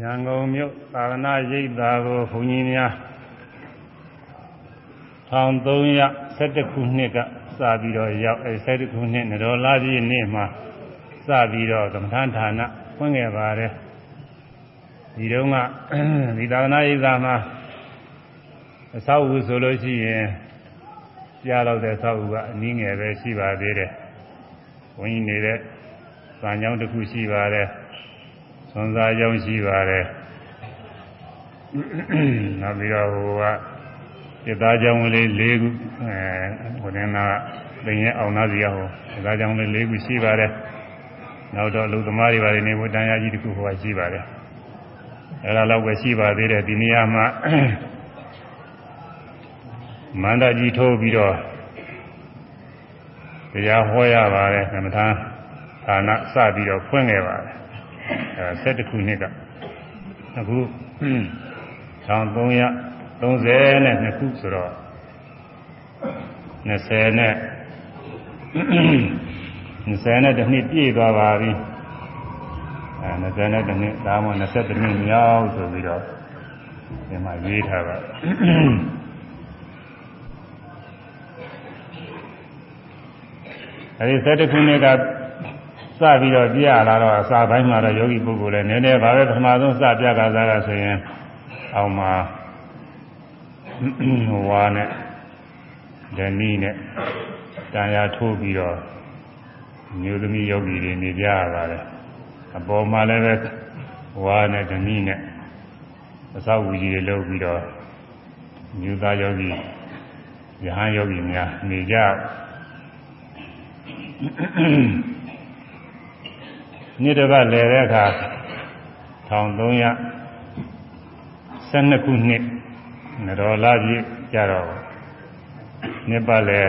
ရန်ကုန်မြို့သာသနာရိပ်သာကိုဘုန်းကြီးများ1312ခုနှစ်ကစပြီးတော့ရောက်အဲ12ခုနှစ်နတော်လာပြည့်နေ့မှာစပြီးတော့ကမ္မထဌာနဖွင့်ခဲ့ပါတယ်ဒီတုန်းကဒီသာသနာရိပ်သာမှာအဆောက်အဦဆိုလို့ရှိရင်ကြားတော့တဲ့ဆောက်အဦကအနည်းငယ်ပဲရှိပါသေးတယ်ဘုန်းကြီးနေတဲ့ဇာကြောင်းတစ်ခုရှိပါတယ် သွန်စားကြောင်းရှိပါတယ်နောက်ပြီးတော့ဟိုကပြသားကြောင်းလေး၄ခုအဲဟိုတင်ကတင်ရဲ့အောင်သားစီရဟိုပြသားကြောင်းလေး၄ခုရှိပါတယ်နောက်တော့လူသမားတွေပါတယ်နေဝတန်ရာကြီးတစ်ခုဟိုကရှိပါတယ်အဲဒါတော့ပဲရှိပါသေးတယ်ဒီနေရာမှာမန္တကြီးထိုးပြီးတော့တရားဟောရပါတယ်သမထဌာနစပြီးတော့ဖွင့်ခဲ့ပါတယ် အဲ7ခုနှစ်ကအခု1332ခုဆိုတော့20နဲ့20နဲ့တစ်နှစ်ပြည့်သွားပါပြီအဲ20နဲ့တစ်နှစ်ဒါမှ20နှစ်မြောက်ဆိုပြီးတော့ဒီမှာရေးထားပါအဲဒီ7ခုနှစ်က စပြီးတော့ပြရလာတော့အစာပိုင်းမှာတော့ယောဂီပုဂ္ဂိုလ်လည်းနည်းနည်းပါပဲပထမဆုံးစပြကစားတာဆိုရင်အောက်မှာဝါနဲ့ဓနီနဲ့တန်ရာထိုးပြီးတော့မျိုးသမီးယောဂီတွေနေကြရပါတယ်အပေါ်မှာလည်းပဲဝါနဲ့ဓနီနဲ့အသောဝီကြီးတွေလုပ်ပြီးတော့မျိုးသားယောဂီယဟန်ယောဂီများနေကြ နေ့တစ်ပတ်လည်တဲ့အခါ1312ခုနှစ်နတော်လာပြည့်ကြတော့နှစ်ပတ်လည်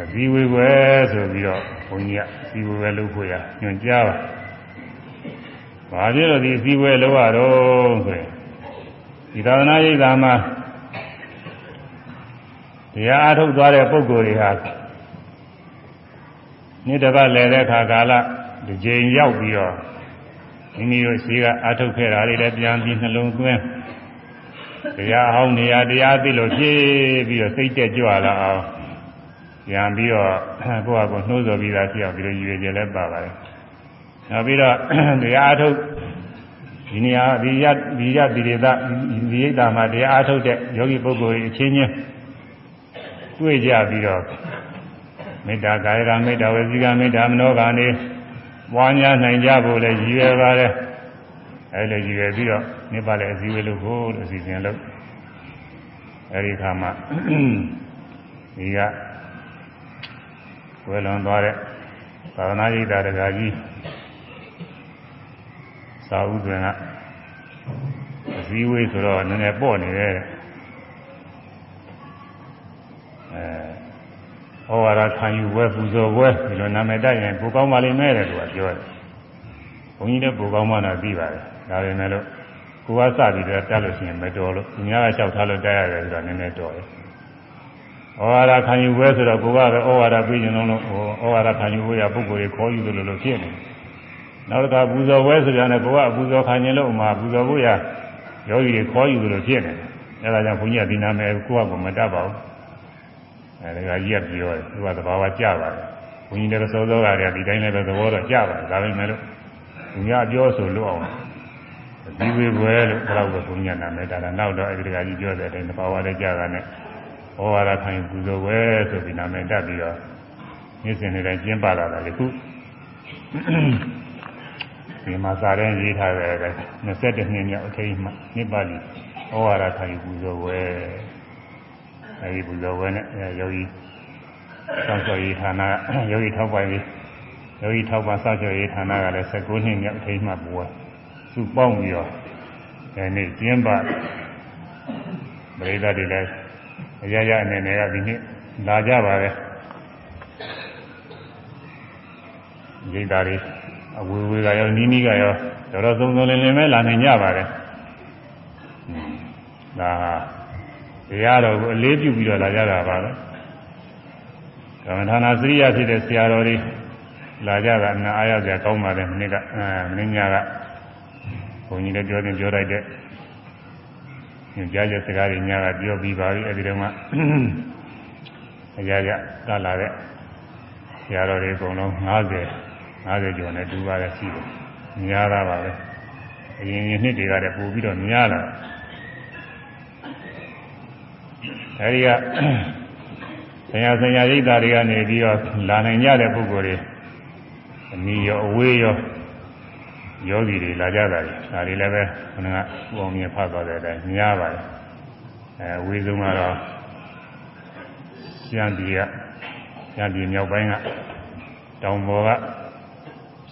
အစည်းဝေးပဲဆိုပြီးတော့ဘုန်းကြီးကအစည်းဝေးပဲလုပ်ဖို့ရညွှန်ကြားပါဘာဖြစ်လို့ဒီအစည်းဝေးလုပ်ရတော့ဆိုရင်ဒီသာသနာ့ရိပ်သာမှာတရားအားထုတ်သွားတဲ့ပုဂ္ဂိုလ်တွေဟာနေ့တစ်ပတ်လည်တဲ့အခါကာလ ဒီကြိမ်ရောက်ပြီးတော့မိမိတို့ရှိကအထုတ်ခဲ့တာတွေလည်းပြန်ပြီးနှလုံးသွင်းတရားဟောင်းနေရာတရားသိလို့ဖြည့်ပြီးတော့စိတ်တက်ကြွလာအောင်ပြန်ပြီးတော့ကိုယ့်ဟာကိုယ်နှိုးဆော်ပြီးသားဖြစ်အောင်ဒီလိုရည်ရွယ်ချက်လည်းပါပါတယ်။နောက်ပြီးတော့တရားအထုတ်ဒီနေရာဒီရဒီရဒီရသဒီရိတ်တာမှာတရားအထုတ်တဲ့ယောဂီပုဂ္ဂိုလ်အချင်းချင်းတွေ့ကြပြီးတော့မေတ္တာကာယကမေတ္တာဝစီကမေတ္တာမနောကနေ ပွားများနိုင်ကြဖို့လည်းရည်ရွယ်ပါတယ်အဲလိုရည်ရွယ်ပြီးတော့နိဗ္ဗာန်လည်းအစည်းအဝေးလုပ်ဖို့လို့အစီအစဉ်လုပ်အဲဒီခါမှာဒီကဝယ်လွန်သွားတဲ့သာသနာ့ရိပ်သာတကာကြီးသာဥတွင်ကအစည်းအဝေးဆိုတော့နည်းနည်းပေါ့နေတယ်အဲ ဩဝါဒခံယူဝဲပူဇော်ဝဲဒီလိုနာမည်တက်ရင်ပူကောင်းပါလိမ့်မယ်တဲ့သူကပြောတယ်ဘုန်းကြီးလည်းပူကောင်းမှတော့ပြီးပါတယ်ဒါပေမဲ့လို့ကိုကစပြီးတော့တက်လို့ရှိရင်မတော်လို့သူများကလျှောက်ထားလို့တက်ရတယ်ဆိုတော့နည်းနည်းတော်တယ်ဩဝါဒခံယူဝဲဆိုတော့ကိုကပဲဩဝါဒပြီးရင်လုံးလို့ဩဝါဒခံယူဝဲရပုဂ္ဂိုလ်တွေခေါ်ယူတယ်လို့လို့ဖြစ်နေတယ်နောက်တစ်ခါပူဇော်ဝဲဆိုကြတယ်ကိုကပူဇော်ခံရင်လို့ဥမာပူဇော်ဖို့ရယောဂီတွေခေါ်ယူတယ်လို့ဖြစ်နေတယ်အဲဒါကြောင့်ဘုန်းကြီးကဒီနာမည်ကိုကမတတ်ပါဘူး အဲဒီကကြီးကပြောတယ်သူကသဘာဝကြပါတယ်ဘုန်းကြီးလည်းစောစောကတည်းကဒီတိုင်းလည်းပဲသဘောတော့ကြပါတယ်ဒါပေမဲ့လို့သူများပြောဆိုလို့အောင်ဒီဝေဘွယ်လို့ဘယ်တော့ပဲဘုန်းကြီးကနာမည်တာနောက်တော့အဲဒီကကြီးပြောတဲ့အတိုင်းသဘာဝလည်းကြတာနဲ့ဩဝါဒခံယူပူဇော်ဝဲဆိုပြီးနာမည်တက်ပြီးတော့နေ့စဉ်နေ့တိုင်းကျင်းပလာတာလေခုဒီမှာစာရင်းရေးထားတဲ့22နှစ်မြောက်အထိမ်းမှနိဗ္ဗာန်ဩဝါဒခံယူပူဇော်ဝဲ အဲဒီပူဇော်ဝဲနဲ့ယောဂီစောင့်ရှောက်ရေးဌာနယောဂီထောက်ပံ့ရေးယောဂီထောက်ပံ့စောင့်ရှောက်ရေးဌာနကလည်း19နှစ်မြောက်အထိမ်းမှပွားသူပေါင်းပြီးတော့ဒီနေ့ကျင်းပပရိသတ်တွေလည်းအရရအနေနဲ့ကဒီနေ့လာကြပါပဲရိတ်သားတွေအဝေဝေကရောနီးနီးကရောတော်တော်သုံးသုံးလင်းလင်းပဲလာနိုင်ကြပါတယ်ဒါ တရားတော်ကိုအလေးပြုပြီးတော့လာကြတာပါပဲကမ္မထာနာစရိယဖြစ်တဲ့ဆရာတော်တွေလာကြတာအနာအားရစရာကောင်းပါတယ်မနေ့ကအဲမနေ့ညကဘုန်းကြီးလည်းပြောတင်ပြောလိုက်တဲ့ညကြားချက်စကားတွေညာကပြောပြီးပါပြီအဲဒီတော့မှအရာရကလာတဲ့ဆရာတော်တွေအကုန်လုံး90 50ကျော်နဲ့တူပါတယ်ရှိတယ်များတာပါပဲအရင်ရင်နှစ်တွေကတည်းပို့ပြီးတော့များလာ အဲဒီကဆရာဆရာရိပ်သာတွေကနေပြီးတော့လာနိုင်ကြတဲ့ပုဂ္ဂိုလ်တွေအနည်းရောအဝေးရောယောဂီတွေလာကြတာလေဒါတွေလည်းပဲခဏကပုံမြင်ဖတ်သွားတဲ့အတိုင်းများပါတယ်အဲအဝေးဆုံးကတော့ရှမ်းပြည်ကရှမ်းပြည်မြောက်ပိုင်းကတောင်ပေါ်က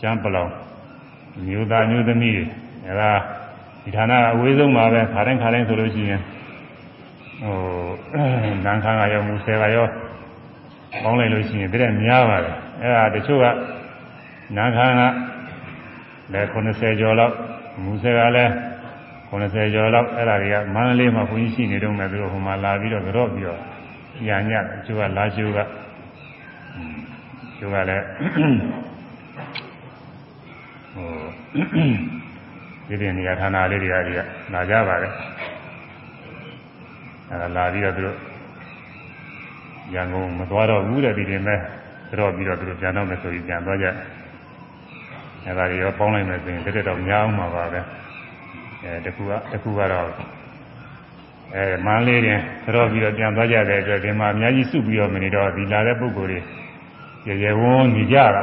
ရှမ်းပလောင်မျိုးသားမျိုးသမီးတွေအဲဒါဒီဌာနကအဝေးဆုံးပါပဲခါတိုင်းခါတိုင်းဆိုလို့ရှိရင် ဟိုနန်းခါကရောမူဆယ်ကရောပေါင်းလိုက်လို့ရှိရင်တည်းများပါတယ်အဲဒါတချို့ကနန်းခါကလည်း80ကျော်လောက်မူဆယ်ကလည်း80ကျော်လောက်အဲ့ဒါတွေကမန္တလေးမှာဘုန်းကြီးရှိနေတော့မှသူတို့ဟိုမှာလာပြီးတော့ကြော့ပြီးတော့ညာညတချို့ကလာချိုးကချိုးကလည်းဟိုဒီပြင်နေရာဌာနလေးတွေကတွေကလာကြပါတယ် အဲ့ဒါလာပြီးတော့သူတို့ရန်ကုန်မသွားတော့ဘူးတဲ့ဒီတင်မဲ့ကြော့ပြီးတော့သူတို့ပြန်တော့မယ်ဆိုပြီးပြန်သွားကြအဲ့ဒါတွေရောပေါင်းလိုက်မယ်ဆိုရင်တရက်တော့များအောင်မှာပါပဲအဲတကူကတကူကတော့အဲမန်းလေးတင်ကြော့ပြီးတော့ပြန်သွားကြတဲ့အတွက်ဒီမှာအများကြီးစုပြီးတော့မနေတော့ဒီလာတဲ့ပုံကိုယ်တွေရေရေဝန်းနေကြတာ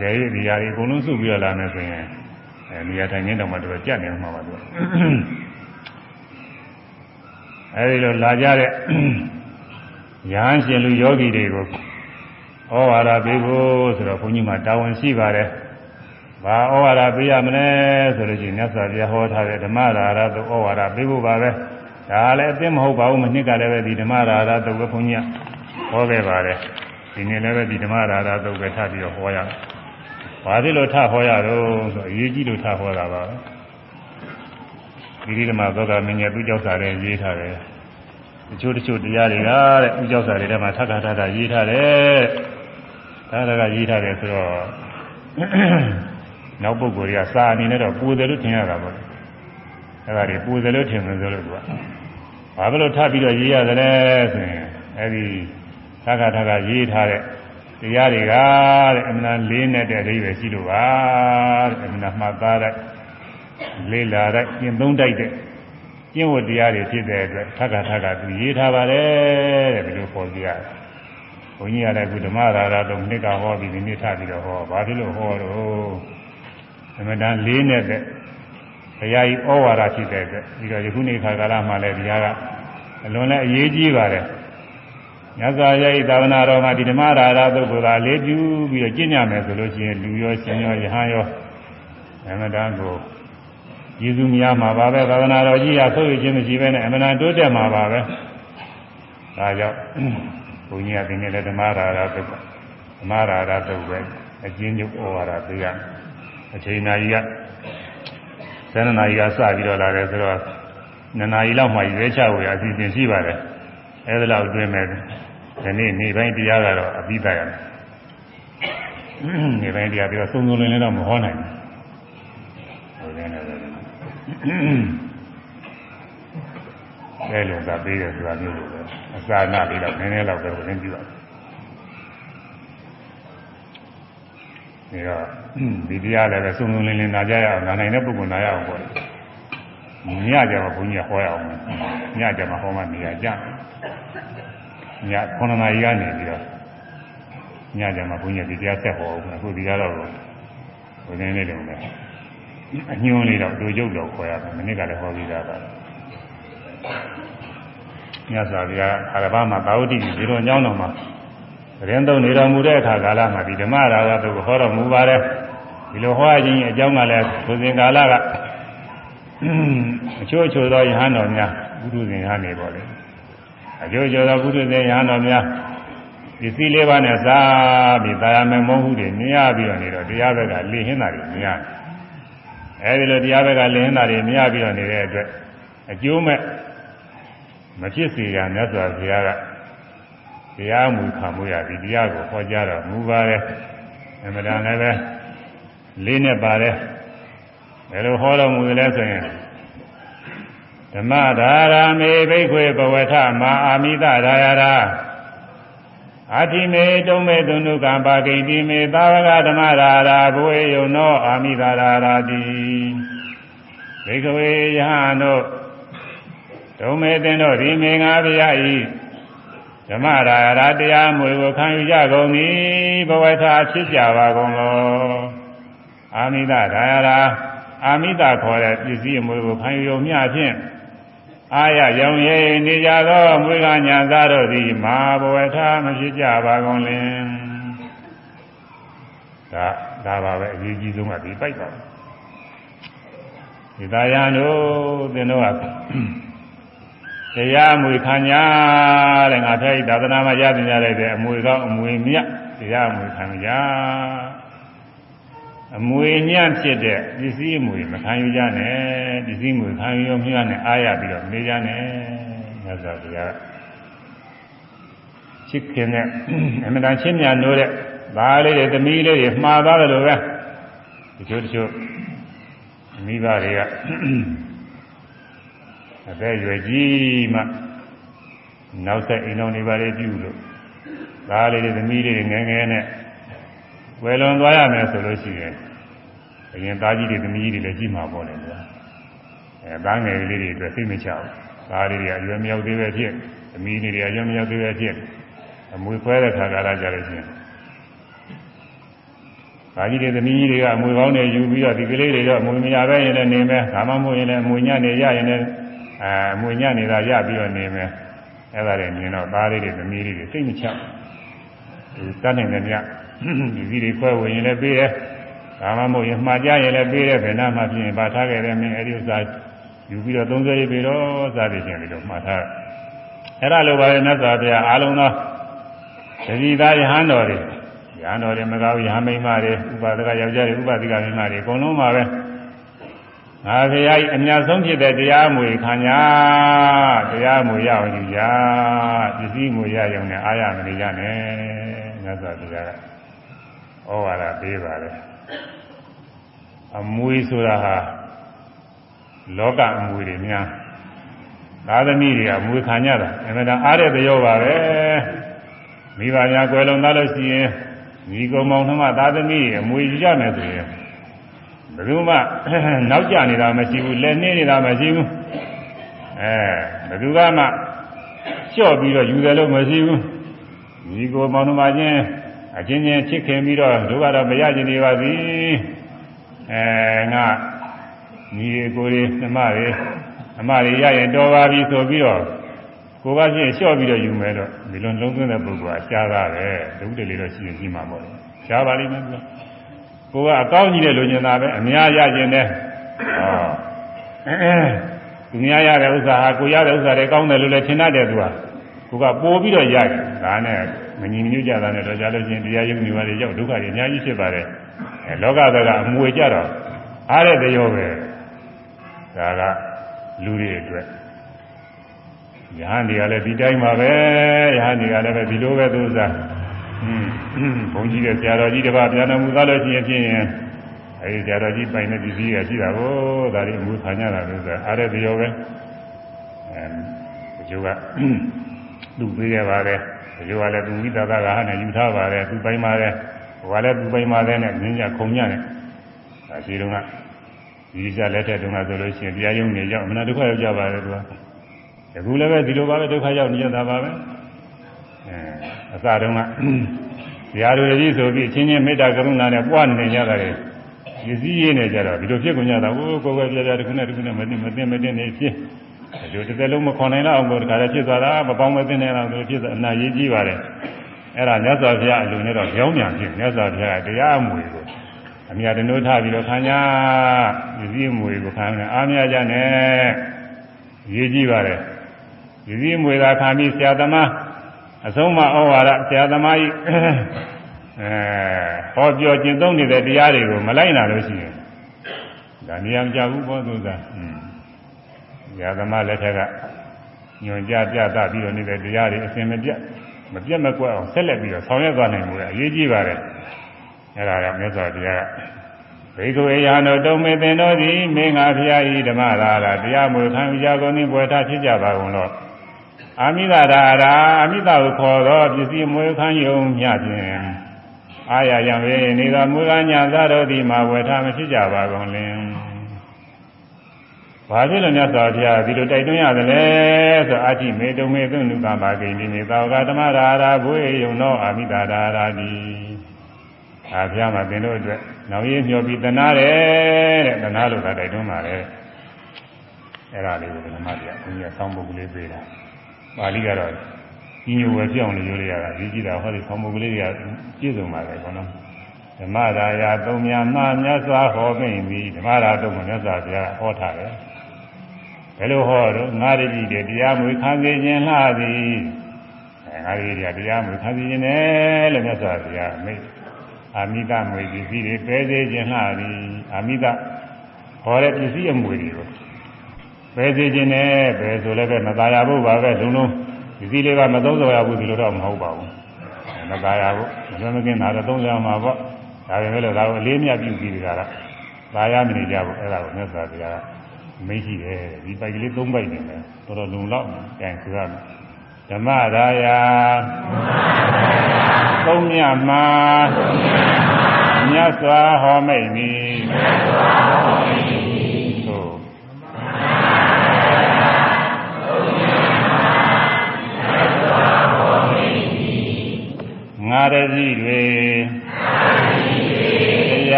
ဇေယျဒီຢာတွေအကုန်လုံးစုပြီးတော့လာမယ်ဆိုရင်အဲနေရာထိုင်နေတော့မှတော့ကြက်နေမှာပါသူ အဲဒီလိုလာကြတဲ့ရဟန်းရှင်လူယောဂီတွေကိုဩဝါဒပေးဖို့ဆိုတော့ဘုန်းကြီးမှာတာဝန်ရှိပါတယ်ဘာဩဝါဒပေးရမလဲဆိုလို့ရှိရင်မြတ်စွာဘုရားဟောထားတဲ့ဓမ္မရာရသုဩဝါဒပေးဖို့ပါပဲဒါလည်းအသိမဟုတ်ပါဘူးမနှစ်ကလည်းပဲဒီဓမ္မရာရသုပဲဘုန်းကြီးဟောခဲ့ပါတယ်ဒီနေ့လည်းပဲဒီဓမ္မရာရသုပဲထပ်ပြီးတော့ဟောရတယ်ဘာဖြစ်လို့ထဟောရတော့ဆိုအရေးကြီးလို့ထဟောတာပါပဲ ဒီဒီဓမ္မသောကမင်းရဲ့သူကြောက်စာတဲ့ရေးထားတယ်တချို့တချို့တရားတွေကတဲ့ဥကြောက်စာတွေထဲမှာထပ်ထပ်ထပ်ထပ်ရေးထားတယ်ဒါကရေးထားတယ်ဆိုတော့နောက်ပုဂ္ဂိုလ်တွေကစာအနေနဲ့တော့ပူတယ်လို့ထင်ရတာပေါ့အဲ့ဒါတွေပူတယ်လို့ထင်တယ်ဆိုလို့သူကဘာဖြစ်လို့ထပ်ပြီးတော့ရေးရတယ်လဲဆိုရင်အဲ့ဒီသက္ကထကရေးထားတဲ့တရားတွေကတဲ့အမှန်လေးနဲ့တဲ့အဓိပ္ပာယ်ရှိလို့ပါတဲ့အမှန်မှတ်သားတဲ့ လေးလာတဲ့ကျင့်သုံးတိုက်တဲ့ကျင့်ဝတ်တရားတွေဖြစ်တဲ့အတွက်သက္ကထကသူရေးထားပါတယ်တဲ့ဒီလိုပေါ်ပြရတယ်ဘုန်းကြီးကလည်းအခုဓမ္မရာရတော့နှစ်ကဟောပြီးဒီနေ့ထပြီးတော့ဟောဘာဖြစ်လို့ဟောတော့အမှန်တန်လေးနဲ့တဲ့ဘုရားကြီးဩဝါဒဖြစ်တဲ့အတွက်ပြီးတော့ယခုနေ့ခါကာလမှာလည်းဒီဟာကအလွန်လည်းအရေးကြီးပါတယ်မြတ်စွာဘုရား၏သာသနာတော်မှာဒီဓမ္မရာရသုတ်ကိုသာလေးပြုပြီးတော့ကျင့်ကြမယ်ဆိုလို့ရှိရင်လူရောရှင်ရောယဟန်ရောအမှန်တန်ကို ယေရှုများမှာပါပဲသာသနာတော်ကြီးကဆုပ်ရခြင်းမရှိဘဲနဲ့အမှန်တန်တိုးတက်မှာပါပဲဒါကြောင့်ဘုန်းကြီးကဒီနေ့လည်းဓမ္မရာရသုတ်ဓမ္မရာရသုတ်ပဲအကျဉ်းချုပ်ဩဝါဒပေးရအချိန်နာကြီးကဇန်နနာကြီးကစပြီးတော့လာတယ်ဆိုတော့နှစ်နာရီလောက်မှရွေးချဖို့ရအစီအစဉ်ရှိပါတယ်အဲဒါလောက်အတွင်းမဲ့ဒီနေ့နေပိုင်းတရားကတော့အပြီးသားရမယ်နေပိုင်းတရားပြီးတော့စုံစုံလင်းလင်းတော့မဟောနိုင်ဘူးဟုတ်တယ်နော် အဲလိုသာပေးတယ်ဆိုတာမျိုးလိုပဲအစာနာလေးတော့နည်းနည်းလောက်ပဲဝင်ကြည့်ပါဒီတော့ဒီတရားလည်းပဲစုံစုံလင်းလင်းနာကြရအောင်နာနိုင်တဲ့ပုဂ္ဂိုလ်နာရအောင်ပေါ့ညကြမှာဘုန်းကြီးဟောရအောင်ညကြမှာဟောမှနေရကြည9နာရီကနေပြီးတော့ညကြမှာဘုန်းကြီးဒီတရားဆက်ဟောအောင်အခုဒီကတော့ဘုန်းကြီးလေးတုံးပဲ အညွှန်းလေးတော့လူကျုပ်တော့ခေါ်ရမယ်မနစ်ကလည်းဟောပြီးသားပါညစာပြာအာရဘမှာသာဝတိဒီလိုညောင်းတော်မှာရင်သုံးနေတော်မူတဲ့အခါကာလမှာဒီဓမ္မရာဂတုကိုဟောတော်မူပါတယ်ဒီလိုဟောခြင်းအကြောင်းကလည်းသူစဉ်ကာလကအချို့ချို့သောယဟန်တော်များဘုဒ္ဓဇင်ဟန်နေပေါ်လေအချို့ချို့သောဘုဒ္ဓဇင်ယဟန်တော်များဒီစည်းလေးပါးနဲ့စားပြီးတာယာမေမုန်းမှုတွေမြင်ရပြီးတော့နေတော့တရားဘက်ကလေဟင်းတာတွေမြင်ရတယ် အဲဒီလိုတရားဘက်ကလေဟင်းတာတွေမြင်ရပြီးတော့နေတဲ့အတွက်အကျိုးမဲ့မဖြစ်စေရမြတ်စွာဘုရားကတရားမူခံမှုရဒီတရားကိုဟောကြားတော်မူပါတယ်အမှန်တန်လည်းပဲလေးနဲ့ပါတယ်ဘယ်လိုဟောတော်မူသလဲဆိုရင်ဓမ္မဒါရာမေဘိက္ခွေဘဝထမာအာမိတဒါယရာ အာတိမေတုံမေတုနုကံပါကိတိမေသာဝကဓမ္မရာရာဘဝေယုံနောအာမိတာရာရာတိဘိက္ခဝေယဟန်တို့ဒုံမေတင်တို့ဒီမေငါဗျာဤဓမ္မရာရာတရားမွေကိုခံယူကြကုန်သည်ဘဝထဖြစ်ကြပါကုန်လောအာမိတဒါယရာအာမိတခေါ်တဲ့ပစ္စည်းအမွေကိုခံယူုံမျှဖြင့် အာရရောင်ရဲနေကြသောမွေကညာသားတို့သည်မာဘဝထာမဖြစ်ကြပါကုန်လင်ဒါဒါပါပဲအရေးကြီးဆုံးကဒီပိုက်ပါဒီသာယံတို့သင်တို့ကတရားမွေခံညာတဲ့ငါထိုက်သာသနာမှာရတင်ကြလိုက်တဲ့အမွေကောင်းအမွေမြတ်တရားမွေခံညာ အမွေညံ့ဖြစ်တဲ့ပစ္စည်းအမွေမခံယူကြနဲ့ပစ္စည်းမွေခံယူရောမြတ်နဲ့အားရပြီးတော့နေကြနဲ့မြတ်စွာဘုရားချစ်ခင်တဲ့အမှန်တန်ချင်းမြတ်နိုးတဲ့သားလေးတွေသမီးလေးတွေမှားသွားတယ်လို့ပဲတချို့တချို့မိဘတွေကအသက်ရွယ်ကြီးမှနောက်ဆက်အိမ်တော်နေပါလေပြုလို့သားလေးတွေသမီးလေးတွေငယ်ငယ်နဲ့ ဝယ်လွန်သွားရမယ်ဆိုလို့ရှိရင်အရင်သားကြီးတွေသမီးကြီးတွေလည်းကြည့်မှာပေါ့လေကွာအဲသားငယ်လေးတွေအတွက်သိမချဘူးသားလေးတွေအရွယ်မရောက်သေးပဲဖြစ်သမီးလေးတွေအရွယ်မရောက်သေးပဲဖြစ်အမွေခွဲတဲ့ခါကာလကြလို့ရှိရင်သားကြီးတွေသမီးကြီးတွေကအမွေကောင်းတွေယူပြီးတော့ဒီကလေးတွေတော့အမွေမရပဲရင်လည်းနေမယ်ဒါမှမဟုတ်ရင်လည်းအမွေညနေရရင်လည်းအဲအမွေညနေတာရပြီးတော့နေမယ်အဲ့ဒါတွေမြင်တော့သားလေးတွေသမီးလေးတွေသိမချဘူးတတ်နိုင်တယ်ည ဒီစီတွေခွဲဝင်ရင်လည်းပေးတယ်ဒါမှမဟုတ်ရင်မှားကြရင်လည်းပေးတယ်ဘယ်နာမှဖြစ်ရင်ပါထားခဲ့တယ်မင်းအဲ့ဒီဥစ္စာယူပြီးတော့30ရေးပြီးတော့စသည်ဖြင့်ပြီးတော့မှားထားအဲ့ဒါလိုပါလေမြတ်စွာဘုရားအားလုံးသောတတိသားယဟန်တော်တွေယဟန်တော်တွေမကောင်းယဟန်မိန်းမတွေဥပါဒကယောက်ျားတွေဥပဒကမိန်းမတွေအကုန်လုံးပါပဲငါဘုရားအများဆုံးဖြစ်တဲ့တရားမွေခံညာတရားမွေရအောင်ယူရပစ္စည်းမွေရရုံနဲ့အားရမနေကြနဲ့မြတ်စွာဘုရားက ဩဝါဒပေးပါလေအမွေဆိုတာဟာလောကအမွေတွေများသာသမီတွေကမွေခံကြတာအမှန်တန်အားတဲ့ကြောပါပဲမိဘများကွယ်လွန်သားလို့ရှိရင်ညီကောင်မောင်နှမသာသမီအမွေယူကြမယ်ဆိုရင်ဘယ်သူမှနောက်ကျနေတာမရှိဘူးလက်နှင်းနေတာမရှိဘူးအဲဘယ်သူကမှလျှော့ပြီးတော့ယူတယ်လို့မရှိဘူးညီကောင်မောင်နှမချင်း အချင်းချင်းချစ်ခင်ပြီးတော့တို့ကတော့မရကျင်နေပါသည်အဲငါညီကိုတွေနှမတွေအမတွေရရင်တော်ပါပြီဆိုပြီးတော့ကိုကချင်းလျှော့ပြီးတော့ယူမယ်တော့ဒီလိုလုံးသွင်းတဲ့ပုဂ္ဂိုလ်ကရှားတာပဲဒုတိယလေးတော့ရှိရင်ကြီးမှာပေါ့ရှားပါလိမ့်မယ်သူကကိုကအကောင်းကြီးတဲ့လူညင်တာပဲအများရကျင်တယ်ဟောအဲသူများရတဲ့ဥစ္စာဟာကိုရတဲ့ဥစ္စာတွေကောင်းတယ်လို့လည်းထင်တတ်တယ်သူကကိုကပိုးပြီးတော့ရတယ်ဒါနဲ့ မညီညွတ်ကြတာနဲ့တော့ကြားလို့ချင်းတရားယုံနေပါလေရောက်ဒုက္ခတွေအများကြီးဖြစ်ပါတယ်အဲလောကသကအမွေကြတော့အားတဲ့တရောပဲဒါကလူတွေအတွက်ယဟန်တွေကလည်းဒီတိုင်းပါပဲယဟန်တွေကလည်းပဲဒီလိုပဲသူစားอืมဘုန်းကြီးတဲ့ဆရာတော်ကြီးတပါးပြန်တော်မူသားလို့ရှိရင်ဖြင့်အဲဒီဆရာတော်ကြီးပိုင်တဲ့ဒီစည်းကရှိတာကိုဒါတွေအမှုခံရတာလို့ဆိုအားတဲ့တရောပဲအဲဒီကျိုးကသူ့ပေးရပါတယ် ဒီလိုကလည်းသူဝိသသာကဟာနဲ့ယူထားပါတယ်သူပိုင်ပါတယ်ဟိုကလည်းသူပိုင်ပါတယ်နဲ့မြင်းကြခုံညနဲ့ဒါရှိတော့ကဒီကြလက်ထက်တုန်းကဆိုလို့ရှိရင်တရားရုံးနေရောက်မနာဒုက္ခရောက်ကြပါတယ်သူကအခုလည်းပဲဒီလိုပါပဲဒုက္ခရောက်နေကြတာပါပဲအဲအစတုန်းကတရားတော်ကြီးဆိုပြီးအချင်းချင်းမေတ္တာကရုဏာနဲ့ပွားနေကြတာလေရည်စည်းရင်းနေကြတော့ဒီလိုဖြစ်ကုန်ကြတာဟိုကိုယ်ကိုယ်ပြပြတခုနဲ့တခုနဲ့မသိမသိမသိနေဖြစ် ဒီတစ်သက်လုံးမခွန်နိုင်တော့အောင်လို့တခါတည်းဖြစ်သွားတာမပေါင်းမသိနေတော့သူဖြစ်အနာရေးကြီးပါတယ်အဲ့ဒါမြတ်စွာဘုရားအလိုနဲ့တော့ကြောင်းမြန်ဖြစ်မြတ်စွာဘုရားတရားအမွေကိုအမြတ်တနိုးထားပြီးတော့ခံကြရည်စည်းအမွေကိုခံနေအားမရကြနဲ့ရေးကြီးပါတယ်ရည်စည်းအမွေသာခံပြီးဆရာသမားအဆုံးမဩဝါဒဆရာသမားကြီးအဲဟောပြောကျင့်သုံးနေတဲ့တရားတွေကိုမလိုက်နိုင်လို့ရှိရင်ဒါနေရာမကြဘူးဘောသူစားอืม ရာသမားလက်ထက်ကညွန်ကြပြသပြီးတော့နေတဲ့တရားတွေအစဉ်မပြတ်မပြတ်မကွက်အောင်ဆက်လက်ပြီးတော့ဆောင်ရွက်သွားနိုင်မှုကအရေးကြီးပါတယ်အဲ့ဒါကမြတ်စွာဘုရားကဘေကုေယံတို့တုံမေသင်တို့သည်မင်းငါဖျားဤဓမ္မရာရာတရားမူခံကြကုန်သည်ဘွယ်ထားဖြစ်ကြပါကုန်တော့အာမိသာရာရာအာမိသာကိုခေါ်သောပစ္စည်းမွေခံယုံမြဖြင့်အာရယံဝေနေသောမူလညာသတို့သည်မှာဝယ်ထားမဖြစ်ကြပါကုန်လင် ဘာဖြစ်လို့မြတ်စွာဘုရားဒီလိုတိုက်တွန်းရတယ်လဲဆိုအာတိမေတုံမေသုနုကပါကိနေနေသောကဓမ္မရာရာဘွေယုံသောအာမိသာရာရာတိအာဘုရားမှာသင်တို့အတွက်နောက်ရင်းမျှော်ပြီးတနာတယ်တဲ့တနာလို့သာတိုက်တွန်းပါတယ်အဲ့ဒါလေးကိုဓမ္မတရားဘုရားဆောင်းပုဂ္ဂလေးပေးတာပါဠိကတော့ကြီးညိုဝယ်ပြောင်းလို့ပြောရတာဒီကြည့်တာဟောဒီဆောင်းပုဂ္ဂလေးတွေကပြည့်စုံပါတယ်ခေါနော်ဓမ္မရာယာသုံးများမှမြတ်စွာဟောမိန်ပြီးဓမ္မရာသုံးကိုမြတ်စွာဘုရားဟောထားတယ် ဘယ်လိုဟောတော့ငါရည်ကြီးတဲ့တရားမွေခံစေခြင်းလှသည်ငါရည်ကြီးတရားမွေခံစေခြင်းနဲ့လို့မြတ်စွာဘုရားမိတ်အာမိတမွေပစ္စည်းတွေပဲစေခြင်းလှသည်အာမိတဟောတဲ့ပစ္စည်းအမွေတွေကိုပဲစေခြင်းနဲ့ပဲဆိုလည်းပဲမသာရဖို့ပါပဲလုံးလုံးပစ္စည်းတွေကမသုံးစောရဘူးဒီလိုတော့မဟုတ်ပါဘူးမသာရဘူးမလွန်မကင်းတာတော့သုံးစောမှာပေါ့ဒါပေမဲ့လည်းဒါကိုအလေးမြတ်ပြုပြီးကြတာသာရမနေကြဘူးအဲ့ဒါကိုမြတ်စွာဘုရား မိတ်ရှိတယ်ဒီပိုက်ကလေး၃ပိုက်နေတယ်တော်တော်လုံလောက်တယ်ဆိုရမယ်ဓမ္မရာယာသုံးမြတ်မှာမြတ်စွာဟောမိတ်သည်သို့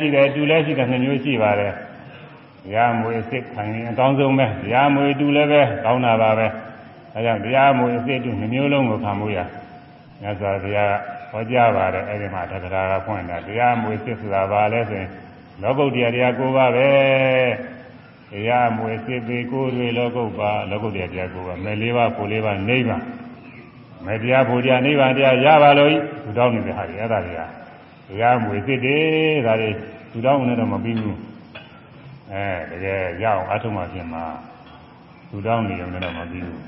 လည်းရှိတယ်အတူလည်းရှိတယ်နှစ်မျိုးရှိပါတယ်တရားမွေအစ်စ်ခံရင်အကောင်းဆုံးပဲတရားမွေအတူလည်းပဲကောင်းတာပါပဲအဲကြောင့်တရားမွေအစ်စ်အတူနှစ်မျိုးလုံးကိုခံမှုရမြတ်စွာဘုရားဟောကြားပါတယ်အဲဒီမှာတက္ကရာကဖွင့်တာတရားမွေအစ်စ်ဆိုတာဘာလဲဆိုရင်လောကုတ္တရာတရား၉ပါးပဲတရားမွေအစ်စ်ပေကိုယ်တွေလောကုတ္တပါလောကုတ္တရာတရား၉ပါးမဲ၄ပါးကို၄ပါးနိဗ္ဗာန်မဲတရားဖို့တရားနိဗ္ဗာန်တရားရပါလို့သူတောင်းနေတဲ့ဟာတွေအဲ့ဒါတွေက တရားမွေစစ်တယ်ဒါတွေသူတောင်းနေတော့မပြီးဘူးအဲတကယ်ရအောင်အထုံးမှပြင်မှာသူတောင်းနေုံနဲ့တော့မပြီးဘူး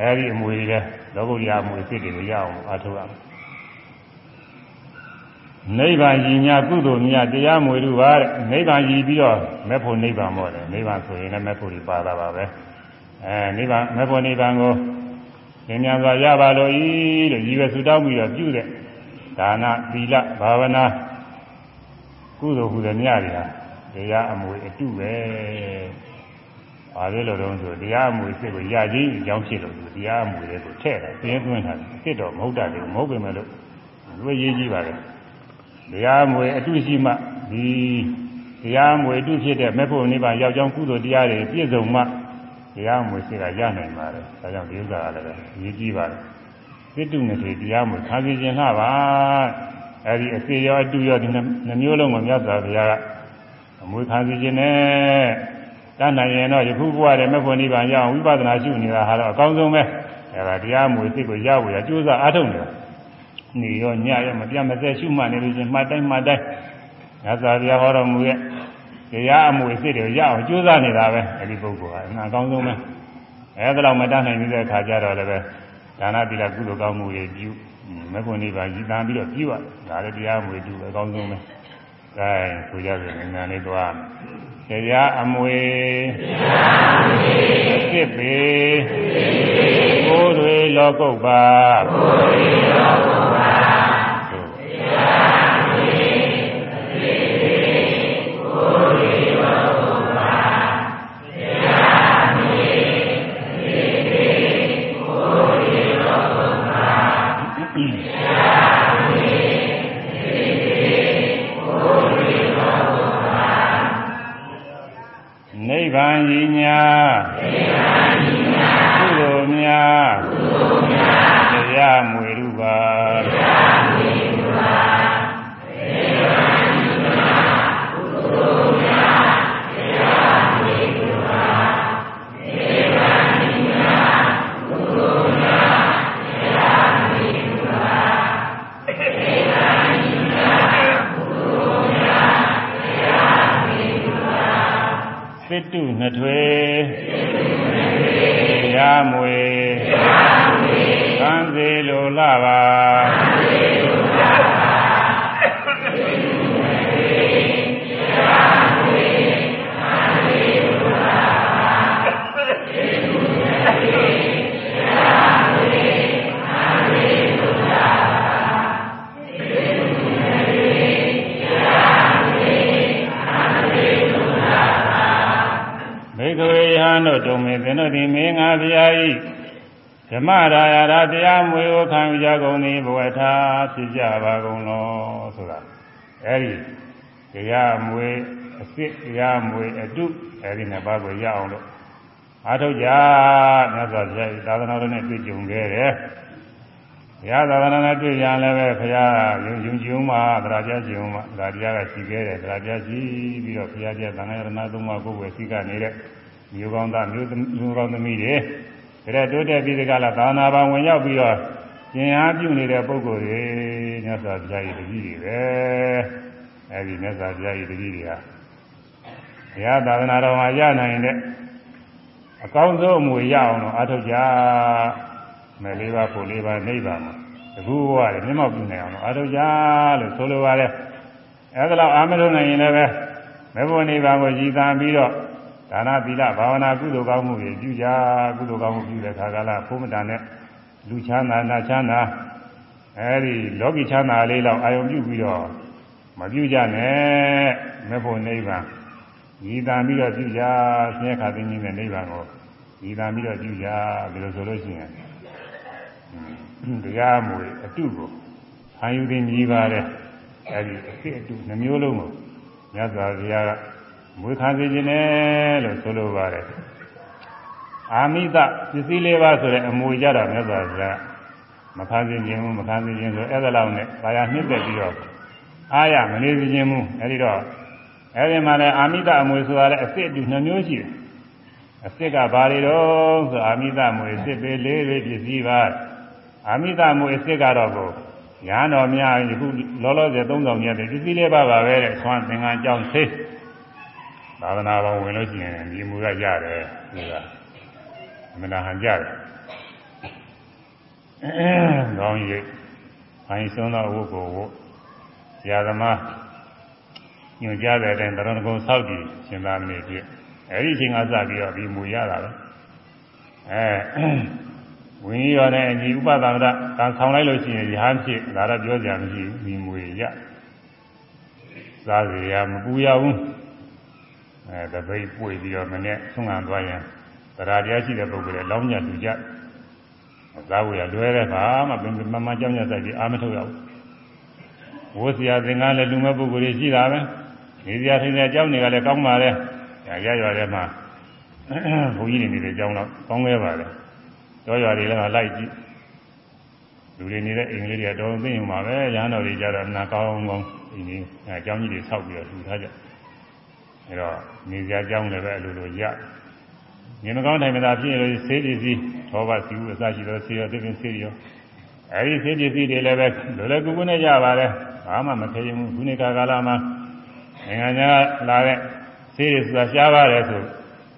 အဲဒီအမွေတွေလောကုတ္တရာမွေစစ်တွေကိုရအောင်အထုံးရအောင်နိဗ္ဗာန်ကြီးညာကုသိုလ်များတရားမွေတို့ပါတဲ့နိဗ္ဗာန်ကြီးပြီးတော့မဲ့ဖို့နိဗ္ဗာန်မောတယ်နိဗ္ဗာန်ဆိုရင်လည်းမဲ့ဖို့ဒီပါတာပါပဲအဲနိဗ္ဗာန်မဲ့ဖို့နိဗ္ဗာန်ကို သင်ညာစွာရပါလို့ဤလို့ရည်ရွယ်ဆုတောင်းပြီးတော့ပြုတဲ့ဒါနသီလဘာဝနာကုသိုလ်ဟူသည်များတွေဟာတရားအမွေအတုပဲ။ဘာလို့လဲတော့ဆိုတရားအမွေစိတ်ကိုရကြီးအကြောင်းဖြစ်လို့တရားအမွေတွေကိုထည့်တယ်ပြင်းသွင်းတာဖြစ်တော့မဟုတ်တာလေမဟုတ်ပေမဲ့လို့လူရေးကြီးပါလေ။တရားအမွေအတုရှိမှဒီတရားအမွေအတုဖြစ်တဲ့မေဖို့နိဗ္ဗာန်ရောက်ကြောင်းကုသိုလ်တရားတွေပြည့်စုံမှ တရားမွေစိတ်ကရနိုင်ပါတယ်။ဒါကြောင့်ဒီဥစ္စာကလည်းရေးကြည့်ပါတယ်။စိတ္တုနဲ့တရားမွေခါးစီခြင်းလှပါ။အဲဒီအစေရောအတုရောဒီနှမျိုးလုံးကိုမြတ်စွာဘုရားကအမွေခါးစီခြင်းနဲ့တတ်နိုင်ရင်တော့ယခုဘဝတည်းမဖို့နိဗ္ဗာန်ရအောင်ဝိပဿနာရှုနေတာဟာတော့အကောင်းဆုံးပဲ။အဲဒါတရားမွေစိတ်ကိုရဖို့ရကြိုးစားအားထုတ်နေတာ။နေရောညရောမပြတ်မစဲရှုမှတ်နေလို့ချင်းမှတ်တိုင်းမှတ်တိုင်းမြတ်စွာဘုရားဟောတော်မူရဲ့ တရားအမွေစိတ်တွေရအောင်ကြိုးစားနေတာပဲအဲဒီပုဂ္ဂိုလ်ကအကောင်းဆုံးပဲအဲဒါတော့မတတ်နိုင်သေးတဲ့အခါကျတော့လည်းပဲဒါနတိလကုသိုလ်ကောင်းမှုတွေပြုမဂ္ဂုဏိဗ္ဗာန်ရည်တန်ပြီးတော့ပြုရဒါလည်းတရားအမွေတူအကောင်းဆုံးပဲအဲဆိုကြတယ်ငါလေးသွားတရားအမွေအစ်ပေကိုယ်တွေလောကုတ်ပါကိုယ်တွေလောကုတ် စ်စ်တရားမွေအတုအဲဒီနှစ်ပါးကိုရအောင်လို့အားထုတ်ကြမြတ်စွာဘုရားသာသနာတော်နဲ့တွေ့ကြုံခဲ့တယ်ဘုရားသာသနာနဲ့တွေ့ကြလည်းပဲဘုရားယုံယုံကြည်မှသရပြကြည်မှသရပြကရှိခဲ့တယ်သရပြရှိပြီးတော့ဘုရားပြသံဃာရဏသုံးပါးကိုယ်ဝယ်ရှိနေတဲ့မျိုးကောင်းသားမျိုးမျိုးကောင်းသမီးတွေဒါတိုးတက်ပြီးဒီကလာသာနာပါဝင်ရောက်ပြီးတော့ကျင်အားပြုနေတဲ့ပုဂ္ဂိုလ်တွေမြတ်စွာဘုရားရဲ့တပည့်တွေပဲအဲဒီမြတ်စွာဘုရားရဲ့တပည့်တွေဟာ ဘုရားသာသနာတော်မှာရနိုင်တဲ့အကောင်းဆုံးအမွေရအောင်လို့အားထုတ်ကြမယ်လေးပါဖို့လေးပါနိဗ္ဗာန်မှာတကူဘဝတွေမျက်မှောက်ပြုနိုင်အောင်လို့အားထုတ်ကြလို့ဆိုလိုပါတယ်အဲဒါတော့အာမလို့နိုင်ရင်လည်းပဲမေဖို့နိဗ္ဗာန်ကိုရည်တန်ပြီးတော့ဒါနသီလဘာဝနာကုသိုလ်ကောင်းမှုတွေပြုကြကုသိုလ်ကောင်းမှုပြုတဲ့ခါကလာဘုမတန်နဲ့လူချမ်းသာနာချမ်းသာအဲဒီလောကီချမ်းသာလေးလောက်အာယုံပြုပြီးတော့မပြုကြနဲ့မေဖို့နိဗ္ဗာန် ရည်တန်ပြီးတော့ပြုကြဆင်းရဲခါသိင်းကြီးနဲ့နိဗ္ဗာန်ကိုရည်တန်ပြီးတော့ပြုကြဘယ်လိုဆိုလို့ရှိရင်တရားမူအတုကိုခံယူသိမြည်ပါတယ်အဲဒီအဖြစ်အတုနှမျိုးလုံးကိုမြတ်စွာဘုရားကမွေးခံစေခြင်းနဲ့လို့ဆိုလိုပါတယ်အာမိတပစ္စည်းလေးပါဆိုတဲ့အမူကြတာမြတ်စွာဘုရားမခံစေခြင်းဘူးမခံစေခြင်းဆိုအဲ့ဒါလောက်နဲ့ဘာယာနှစ်သက်ပြီးတော့အားရမနေစေခြင်းဘူးအဲဒီတော့ အဲဒီမှာလည်းအာမိတအမွေဆိုတာလည်းအစစ်အတူနှမျိုးရှိတယ်အစစ်ကဘာတွေတော့ဆိုအာမိတမွေစစ်ပေလေးလေးပစ္စည်းပါအာမိတမွေစစ်ကတော့ကိုညာတော်များယခုလောလောဆယ်သုံးဆောင်မြတ်တဲ့ပစ္စည်းလေးပါပါပဲတဲ့ဆွမ်းသင်္ကန်းကြောင်းသေးသာသနာပေါင်းဝင်လို့ရှိရင်ဒီမူကရတယ်ဒီကအမနာဟန်ကြတယ်ကောင်းရိပ်ခိုင်းဆုံးသောဝုတ်ကိုဝုတ်ရာသမား ညွှန်ကြားတဲ့အတိုင်းတရဏဂုံဆောက်ကြည့်ရှင်သာမဏေပြည့်အဲဒီအချိန်ကစပြီးတော့ဒီမူရတာပဲအဲဝိနည်းရောနဲ့အညီဥပဒနာကံဆောင်လိုက်လို့ရှိရင်ရဟန်းဖြစ်ဒါတော့ပြောကြမရှိဘူးဒီမူရစားရရမပူရဘူးအဲတပိတ်ပွေပြီးတော့မနေ့ဆုံးခံသွားရင်တရားတရားရှိတဲ့ပုဂ္ဂိုလ်တွေလောင်းညလူကြသားဝေရလွဲတဲ့ခါမှပင်မမကြောင်းညဆိုင်ပြီးအာမထုတ်ရဘူးဝိုးစရာသင်္ကန်းလည်းလူမဲ့ပုဂ္ဂိုလ်တွေရှိတာပဲ နေစရာထိုင်စရာကြောင်းတွေကလည်းကောင်းပါလေရရွာထဲမှာဘုန်းကြီးတွေနေတဲ့ကြောင်းတော့ကောင်းခဲ့ပါလေတောရွာတွေလည်းလိုက်ကြည့်လူတွေနေတဲ့အိမ်လေးတွေတော့သိရင်ပါပဲရဟန်းတော်တွေကြတော့နာကောင်းကောင်းအိမ်ကြီးအဲကြောင်းကြီးတွေဆောက်ပြီးတော့ထူထားကြအဲတော့နေစရာကြောင်းလည်းပဲအလိုလိုရငင်မကောင်းတိုင်းမသာဖြစ်လို့ဆေးပစ္စည်းထောပါစီဦးအစရှိတော့ဆေးရောတပင်ဆေးရောအဲဒီဆေးပစ္စည်းတွေလည်းပဲလိုလည်းကူကူနဲ့ရပါတယ်ဘာမှမခဲရင်ဘူးခုနေကာကာလမှာ နိုင်ငံခြားလာတဲ့ဆေးတွေဆိုတာရှားပါတယ်ဆို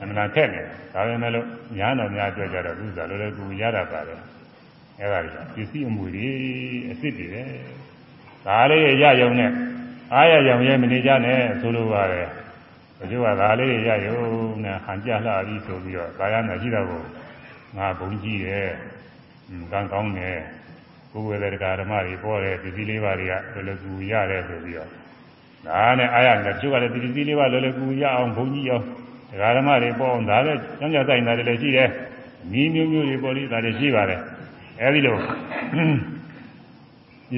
အမှန်ထက်နေဒါပေမဲ့လို့ညာတော်များအတွက်ကြတော့သူစားလိုလည်းကူရတာပါတယ်အဲဒါကြီးပစ္စည်းအမွေတွေအစ်စ်တွေပဲဒါလေးရရုံနဲ့အားရရောင်ရဲမနေကြနဲ့ဆိုလိုပါတယ်ဘုရားကဒါလေးရရုံနဲ့ဟန်ကြလှပြီးဆိုပြီးတော့ကာယနာရှိတော့ကိုငါဘုံကြည့်တယ်ကံကောင်းတယ်ကိုယ်ဝေတဲ့ဓမ္မတွေပေါ်တဲ့ဒီစည်းလေးပါးတွေကလောလောကူရတယ်ဆိုပြီးတော့ ဒါနဲ့အားရနဲ့ကျုပ်ကလည်းဒီစည်းလေးပါးလောလောကူရအောင်ဘုံကြည့်အောင်ဓမ္မတွေပေါ်အောင်ဒါလည်းကျောင်းကျောင်းဆိုင်တာတွေလည်းရှိတယ်နီးမျိုးမျိုးတွေပေါ်လိဒါတွေရှိပါတယ်အဲဒီလိုပ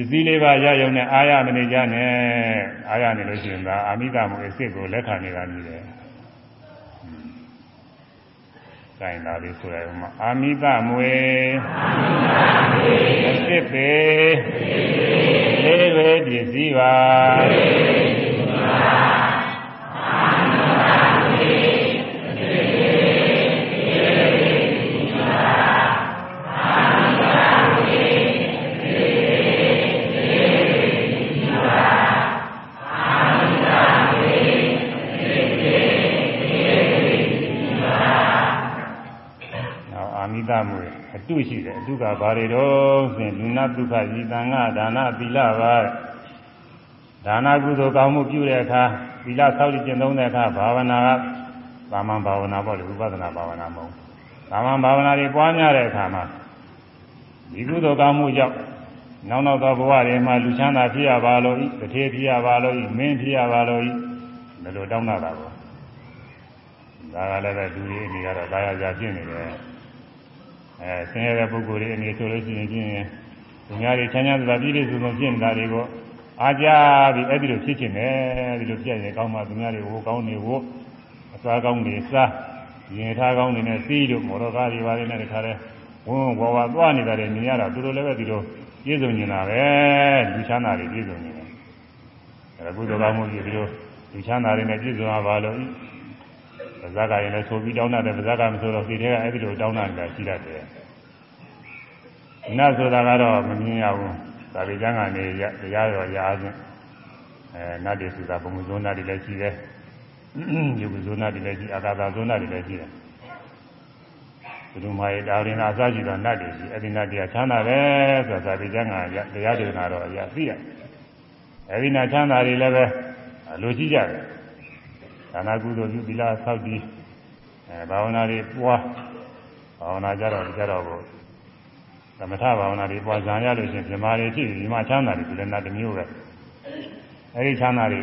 စ္စည်းလေးပါးရရုံနဲ့အာရမနေကြနဲ့အာရနေလို့ရှိရင်ဒါအာမိတမွေစစ်ကိုလက်ခံနေတာမျိုးတယ်။ကိုင်လာပြီဆိုရအောင်အာမိသမွေစစ်ပေလေးပဲပစ္စည်းပါ အတုရှိတယ်အတုကဘာတွေတော့ဆိုရင်လူနာဒုက္ခဤတန်ခဒါနသီလပါဒါနကုသိုလ်ကောင်းမှုပြုတဲ့အခါသီလဆောက်တည်ကျင့်သုံးတဲ့အခါဘာဝနာကသာမန်ဘာဝနာပေါ့လေဥပဒနာဘာဝနာမဟုတ်သာမန်ဘာဝနာတွေပွားများတဲ့အခါမှာဒီကုသိုလ်ကောင်းမှုကြောင့်နောက်နောက်သောဘဝတွေမှာလူချမ်းသာဖြစ်ရပါလို့ဤတထေဖြစ်ရပါလို့ဤမင်းဖြစ်ရပါလို့ဤဘယ်လိုတောင်းတာပါဘောဒါကလည်းပဲလူတွေအနေကတော့ကာယကြာဖြစ်နေတယ် အဲဆင်းရဲတဲ့ပုဂ္ဂိုလ်တွေအနေဆိုလို့ရှိရင်ချင်းသူများတွေချမ်းချမ်းသာသာပြည့်ပြည့်စုံစုံဖြစ်နေတာတွေကိုအားကြပြီးအဲ့ဒီလိုဖြစ်ချင်တယ်ဒီလိုပြည့်ရင်ကောင်းမှသူများတွေဟိုကောင်းနေဟိုအစားကောင်းနေစားရင်ထားကောင်းနေနဲ့စီးတို့မော်တော်ကားတွေပါတယ်နဲ့တခါတည်းဝန်းဝါဝါသွားနေတာတွေမြင်ရတာသူတို့လည်းပဲဒီလိုပြည့်စုံနေတာပဲလူချမ်းသာတွေပြည့်စုံနေတယ်အဲကုသိုလ်ကောင်းမှုကြီးဒီလိုလူချမ်းသာတွေနဲ့ပြည့်စုံပါလို့ ပါဇာကရင်လည်းဆိုပြီးတောင်းတာတယ်ပါဇာကမဆိုတော့ဒီထဲကအဲ့ဒီလိုတောင်းတာလည်းရှိတတ်တယ်နတ်ဆိုတာကတော့မမြင်ရဘူးသာဝေကျမ်းကနေတရားတော်ရာချင်းအဲနတ်တွေဆိုတာဘုံဇုံနာတွေလည်းရှိတယ်ယုတ်ဇုံနာတွေလည်းရှိအာကာသဇုံနာတွေလည်းရှိတယ်ဘုရုမာယေတာရင်အစရှိသောနတ်တွေရှိအဲ့ဒီနတ်တရားချမ်းသာတယ်ဆိုတာသာဝေကျမ်းကတရားဒေသနာတော်အရာသိရအဲ့ဒီနတ်ချမ်းသာတွေလည်းပဲလိုရှိကြတယ် ဒါနာကုသိုလ်ပြုသီလဆောက်တည်အဲဘာဝနာတွေပွားဘာဝနာကြတော့ကြတော့ကိုသမထဘာဝနာတွေပွားဇာရလို့ရှိရင်ဓမ္မတွေဖြစ်ပြီးဓမ္မချမ်းသာတွေဒီလည်းနာတစ်မျိုးပဲအဲဒီချမ်းသာတွေ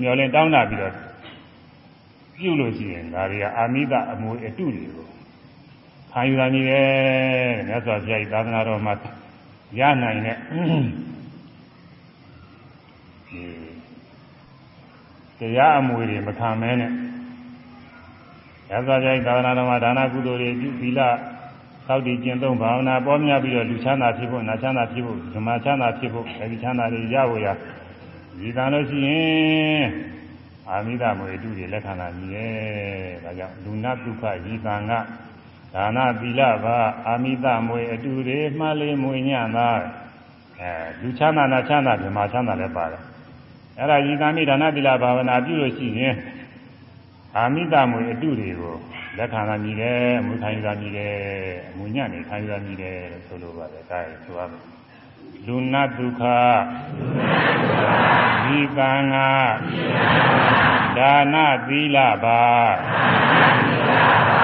မျောလင်းတောင်းတာပြီးတော့ပြုလို့ရှိရင်ဒါတွေကအာမိတအမွေအတုတွေကိုခံယူနိုင်တယ်မြတ်စွာဘုရားဤသာသနာတော်မှာရနိုင်တဲ့ တရားအမွေတွေမခံမဲနဲ့ရသော်ကြိုက်သာသနာတော်မှာဒါနကုသိုလ်တွေပြုသီလသောက်တည်ကျင့်သုံးဘာဝနာပေါ်များပြီးတော့လူချမ်းသာဖြစ်ဖို့နာချမ်းသာဖြစ်ဖို့ဓမ္မချမ်းသာဖြစ်ဖို့အဲဒီချမ်းသာတွေရဖို့ရဒီတန်လို့ရှိရင်အာမိဒမွေတုတွေလက်ခံလာမြည်ရဲ့ဒါကြောင့်လူနာဒုက္ခဤတန်ကဒါနသီလပါအာမိဒမွေအတူတွေမှလေးမွေညံ့သာအဲလူချမ်းသာနာချမ်းသာဓမ္မချမ်းသာလည်းပါတယ် အဲ့ဒါဤသမိဒါနသီလဘာဝနာပြုလို့ရှိရင်အာမိတမွေအတုတွေကိုလက်ခံလာမြည်တယ်အမှုခံယူလာမြည်တယ်အမှုညံ့နေခံယူလာမြည်တယ်လို့ဆိုလိုပါတယ်ဒါရယ်ဆိုရမယ်လူနာဒုက္ခဒီကံငါဒါနသီလပါအာ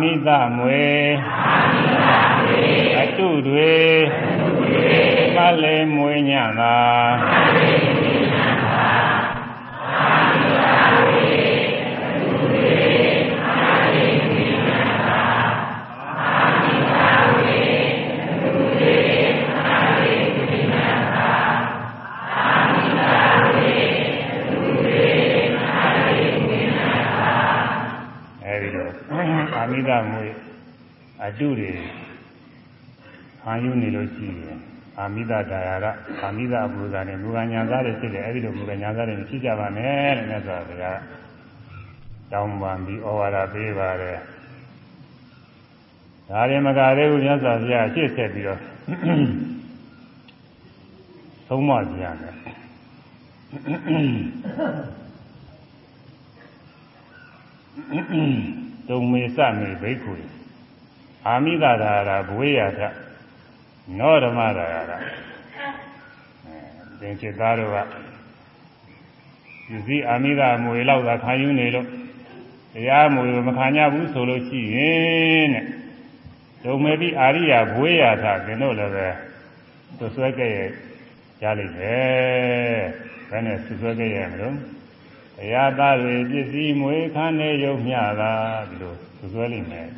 မိသမွေအတုတွေမလည်းမွေညသာ မိဒမွေအတုတွေခံယူနေလို့ရှိရင်အာမိဒဒါယာကအာမိဒအပုဇာနဲ့မူကညာသားတွေဖြစ်တယ်အဲ့ဒီလိုမူကညာသားတွေဖြစ်ကြပါနဲ့တဲ့မြတ်စွာဘုရားတောင်းပန်ပြီးဩဝါဒပေးပါတယ်ဒါရင်မကသေးဘူးမြတ်စွာဘုရားရှေ့ဆက်ပြီးတော့သုံးမပြန်တယ် တုံမေစမေဘိက္ခုအာမိသာရာရာဘဝေယထနောဓမ္မရာရာသင်္ချစ်သားတို့ကယူစည်းအာမိသာမွေလောက်သာခံယူနေလို့တရားမွေမခံကြဘူးဆိုလို့ရှိရင်တဲ့ဒုံမေတိအာရိယာဘွေးရတာသင်တို့လည်းပဲသွဆွဲခဲ့ရရလိမ့်မယ်ဘယ်နဲ့သွဆွဲခဲ့ရမလို့ တရားသားတွေပစ္စည်းမွေခံနေရုံမျှတာဒီလိုသွဆွဲလိမ့်မယ်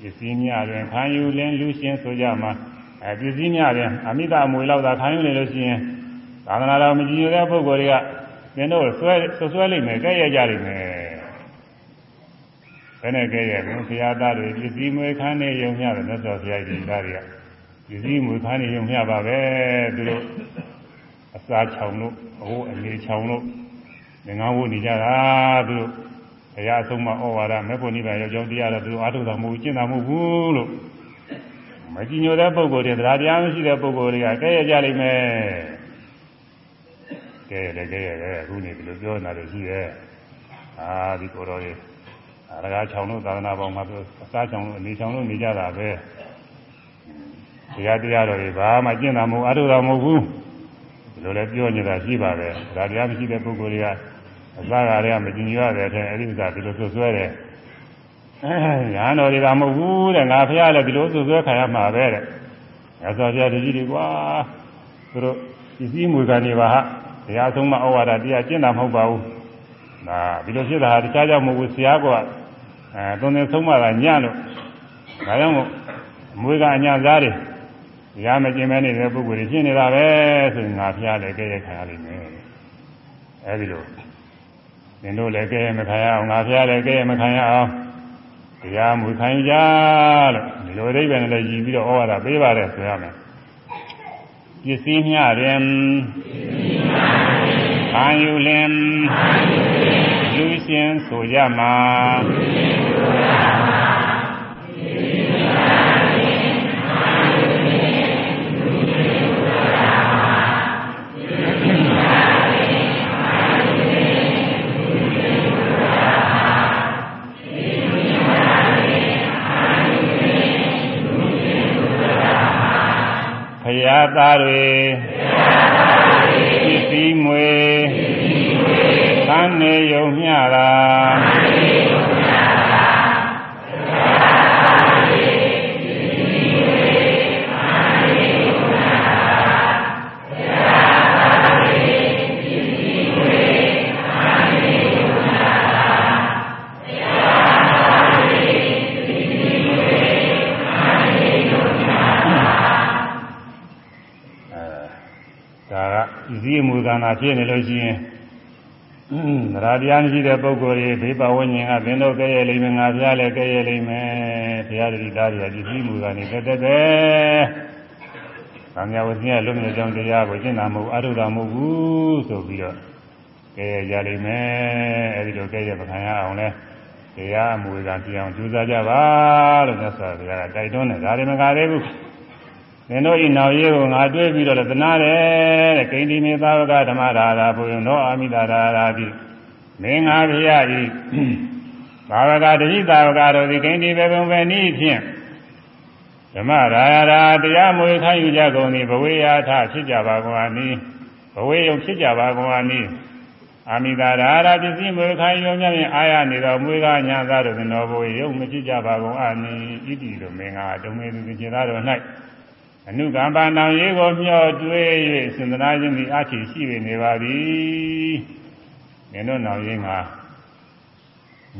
ပစ္စည်းမျှတွင်ခံယူလင်းလူရှင်ဆိုကြမှာအဲပစ္စည်းမျှတွင်အမိတာမွေလောက်သာခံယူနေလို့ရှိရင်သာသနာတော်မကြည်ညိုတဲ့ပုဂ္ဂိုလ်တွေကသင်တို့ဆွဲဆွဲလိမ့်မယ်ကြဲ့ရကြလိမ့်မယ်ဘယ်နဲ့ကြဲ့ရလဲဘုရားသားတွေပစ္စည်းမွေခံနေရုံမျှတယ်မြတ်စွာဘုရားကြီးသားတွေကပစ္စည်းမွေခံနေရုံမျှပါပဲသူတို့အစာချောင်လို့အဟိုအနေချောင်လို့ ငငါးဝနေကြတာသူတို့ဘုရားအဆုံးမဩဝါဒမေဖို့နိဗ္ဗာန်ရောက်ကြောင်းတရားတော့သူတို့အားထုတ်တာမဟုတ်ကျင့်တာမဟုတ်ဘူးလို့မကြည်ညိုတဲ့ပုဂ္ဂိုလ်တွေတရားတရားမရှိတဲ့ပုဂ္ဂိုလ်တွေကကြဲ့ရကြလိမ့်မယ်ကဲရတယ်ကဲရတယ်အခုနေဒီလိုပြောနေတာလို့ရှိရဲ့အာဒီကိုယ်တော်ကြီးအရကားချောင်းလို့သာသနာပေါင်းမှာသူအစားချောင်းလို့အနေချောင်းလို့နေကြတာပဲတရားတရားတော်ကြီးဘာမှကျင့်တာမဟုတ်အထုတာမဟုတ်ဘူးဒီလိုလည်းပြောနေတာရှိပါပဲဒါတရားမရှိတဲ့ပုဂ္ဂိုလ်တွေက အစားကားတွေကမကျင်ရတဲ့အထက်အဲ့ဒီဥစ္စာဒီလိုဆွဆွဲတယ်အဲညာတော်တွေကမဟုတ်ဘူးတဲ့ငါဖះလည်းဒီလိုဆွဆွဲခံရမှာပဲတဲ့ငါဆိုပြတကြီးတွေကွာသူတို့ပစ္စည်းမွေကနေပါဟာတရားဆုံးမဩဝါဒတရားကျင့်တာမဟုတ်ပါဘူးဒါဒီလိုဖြစ်တာဟာတခြားကြောင့်မဟုတ်ဘူးဆရာကအဲသွန်သင်ဆုံးမတာညံ့လို့ဒါကြောင့်မို့အမွေကအညာသားတွေတရားမကျင်မဲနေတဲ့ပုဂ္ဂိုလ်တွေရှင်းနေတာပဲဆိုရင်ငါဖျားလည်းကြဲရခံရလိမ့်မယ်အဲဒီလို သင်တို့လည်းကြဲရမခံရအောင်ငါဖျားလည်းကြဲရမခံရအောင်တရားမူခံကြလို့ဒီလိုအိဗယ်နဲ့လည်းရည်ပြီးတော့ဩဝါဒပေးပါတယ်ဆိုရမယ်ပစ္စည်းမျှတွင်ခံယူလင်လူရှင်ဆိုကြမှာ ရာသားတွေပစ္စည်းမွေသံနေယုံမျှတာ စ္စည်းမူကံတာဖြစ်နေလို့ရှိရင်သရတရားမရှိတဲ့ပုဂ္ဂိုလ်တွေဘေးပဝန်းကျင်ကဘင်းတို့ကဲ့ရဲ့လိမ့်မယ်ငါဖျားလည်းကဲ့ရဲ့လိမ့်မယ်ဘုရားတတိသားတွေကပစ္စည်းမူကံနေတက်တက်ပဲ။ဗာမြဝစီကလွတ်မြေကြောင်းတရားကိုကျင့်တာမဟုတ်အထုတာမဟုတ်ဘူးဆိုပြီးတော့ကဲ့ရဲ့ကြလိမ့်မယ်အဲဒီလိုကဲ့ရဲ့ပခံရအောင်လဲတရားအမူကံပြအောင်ကြိုးစားကြပါလို့မြတ်စွာဘုရားကတိုက်တွန်းတယ်ဒါတွေမကသေးဘူး။ သင်တို့ဤနောက်ရေးကိုငါတွေးပြီးတော့လည်းသနာတယ်တဲ့ကိန္တိမေသာဝကဓမ္မရာရာဘုရင်တော်အာမိတာရာရာတိမင်းငါဖရာဤသာဝကတတိသာဝကတို့သည်ကိန္တိဘေဘုံပဲနည်းဖြင့်ဓမ္မရာရာတရားမွေခံယူကြကုန်သည်ဘဝေယာထဖြစ်ကြပါကုန်အနည်းဘဝေယုံဖြစ်ကြပါကုန်အနည်းအာမိတာရာရာပစ္စည်းမွေခံယူမြင်အာရနေတော်မွေကညာသားတို့သည်တော်ဘဝေယုံမဖြစ်ကြပါကုန်အနည်းဣတိတို့မင်္ဂါတုံမေသူသင်္သားတို့၌ အနုကမ္ပနာရေးကိုမျှော်တွေး၍စင်္ဒနာခြင်းသည်အချီရှိနေပါသည်။မင်းတို့နောင်ရင်းက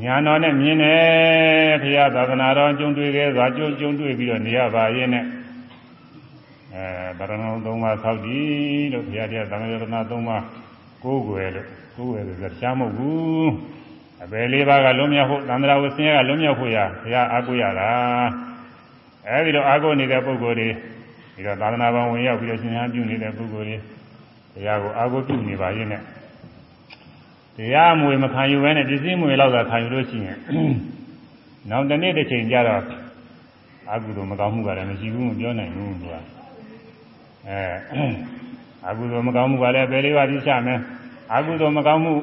ညာတော်နဲ့မြင်တယ်ဘုရားသာသနာတော်ကျုံတွေ့ခဲ့စွာကျုံကျုံတွေ့ပြီးတော့နေရပါရဲ့နဲ့အဲဗရဏုံသုံးပါးဆောက်တည်လို့ဘုရားတရားသံဃာရတနာသုံးပါးကိုးကွယ်လို့ကိုးကွယ်လို့ဆိုရှားမဟုတ်ဘူး။အပယ်လေးပါးကလွန်မြောက်ဖို့သန္တရာဝဆင်းရဲကလွန်မြောက်ဖို့ရဘုရားအားကိုးရတာ။အဲဒီလိုအားကိုးနေတဲ့ပုဂ္ဂိုလ်တွေ ပြီးတော့သာသနာ့ဘောင်ဝင်ရောက်ပြီးတော့ရှင်ဟန်ပြုနေတဲ့ပုဂ္ဂိုလ်တွေတရားကိုအာကိုပြုနေပါရဲ့နဲ့တရားအမွေမခံယူဘဲနဲ့ပစ္စည်းမွေလောက်သာခံယူလို့ရှိရင်နောက်တစ်နေ့တစ်ချိန်ကျတော့အကုသိုလ်မကောင်းမှုကလည်းမရှိဘူးမပြောနိုင်ဘူးသူကအဲအကုသိုလ်မကောင်းမှုကလည်းပယ်လေးပါးပြချမယ်အကုသိုလ်မကောင်းမှု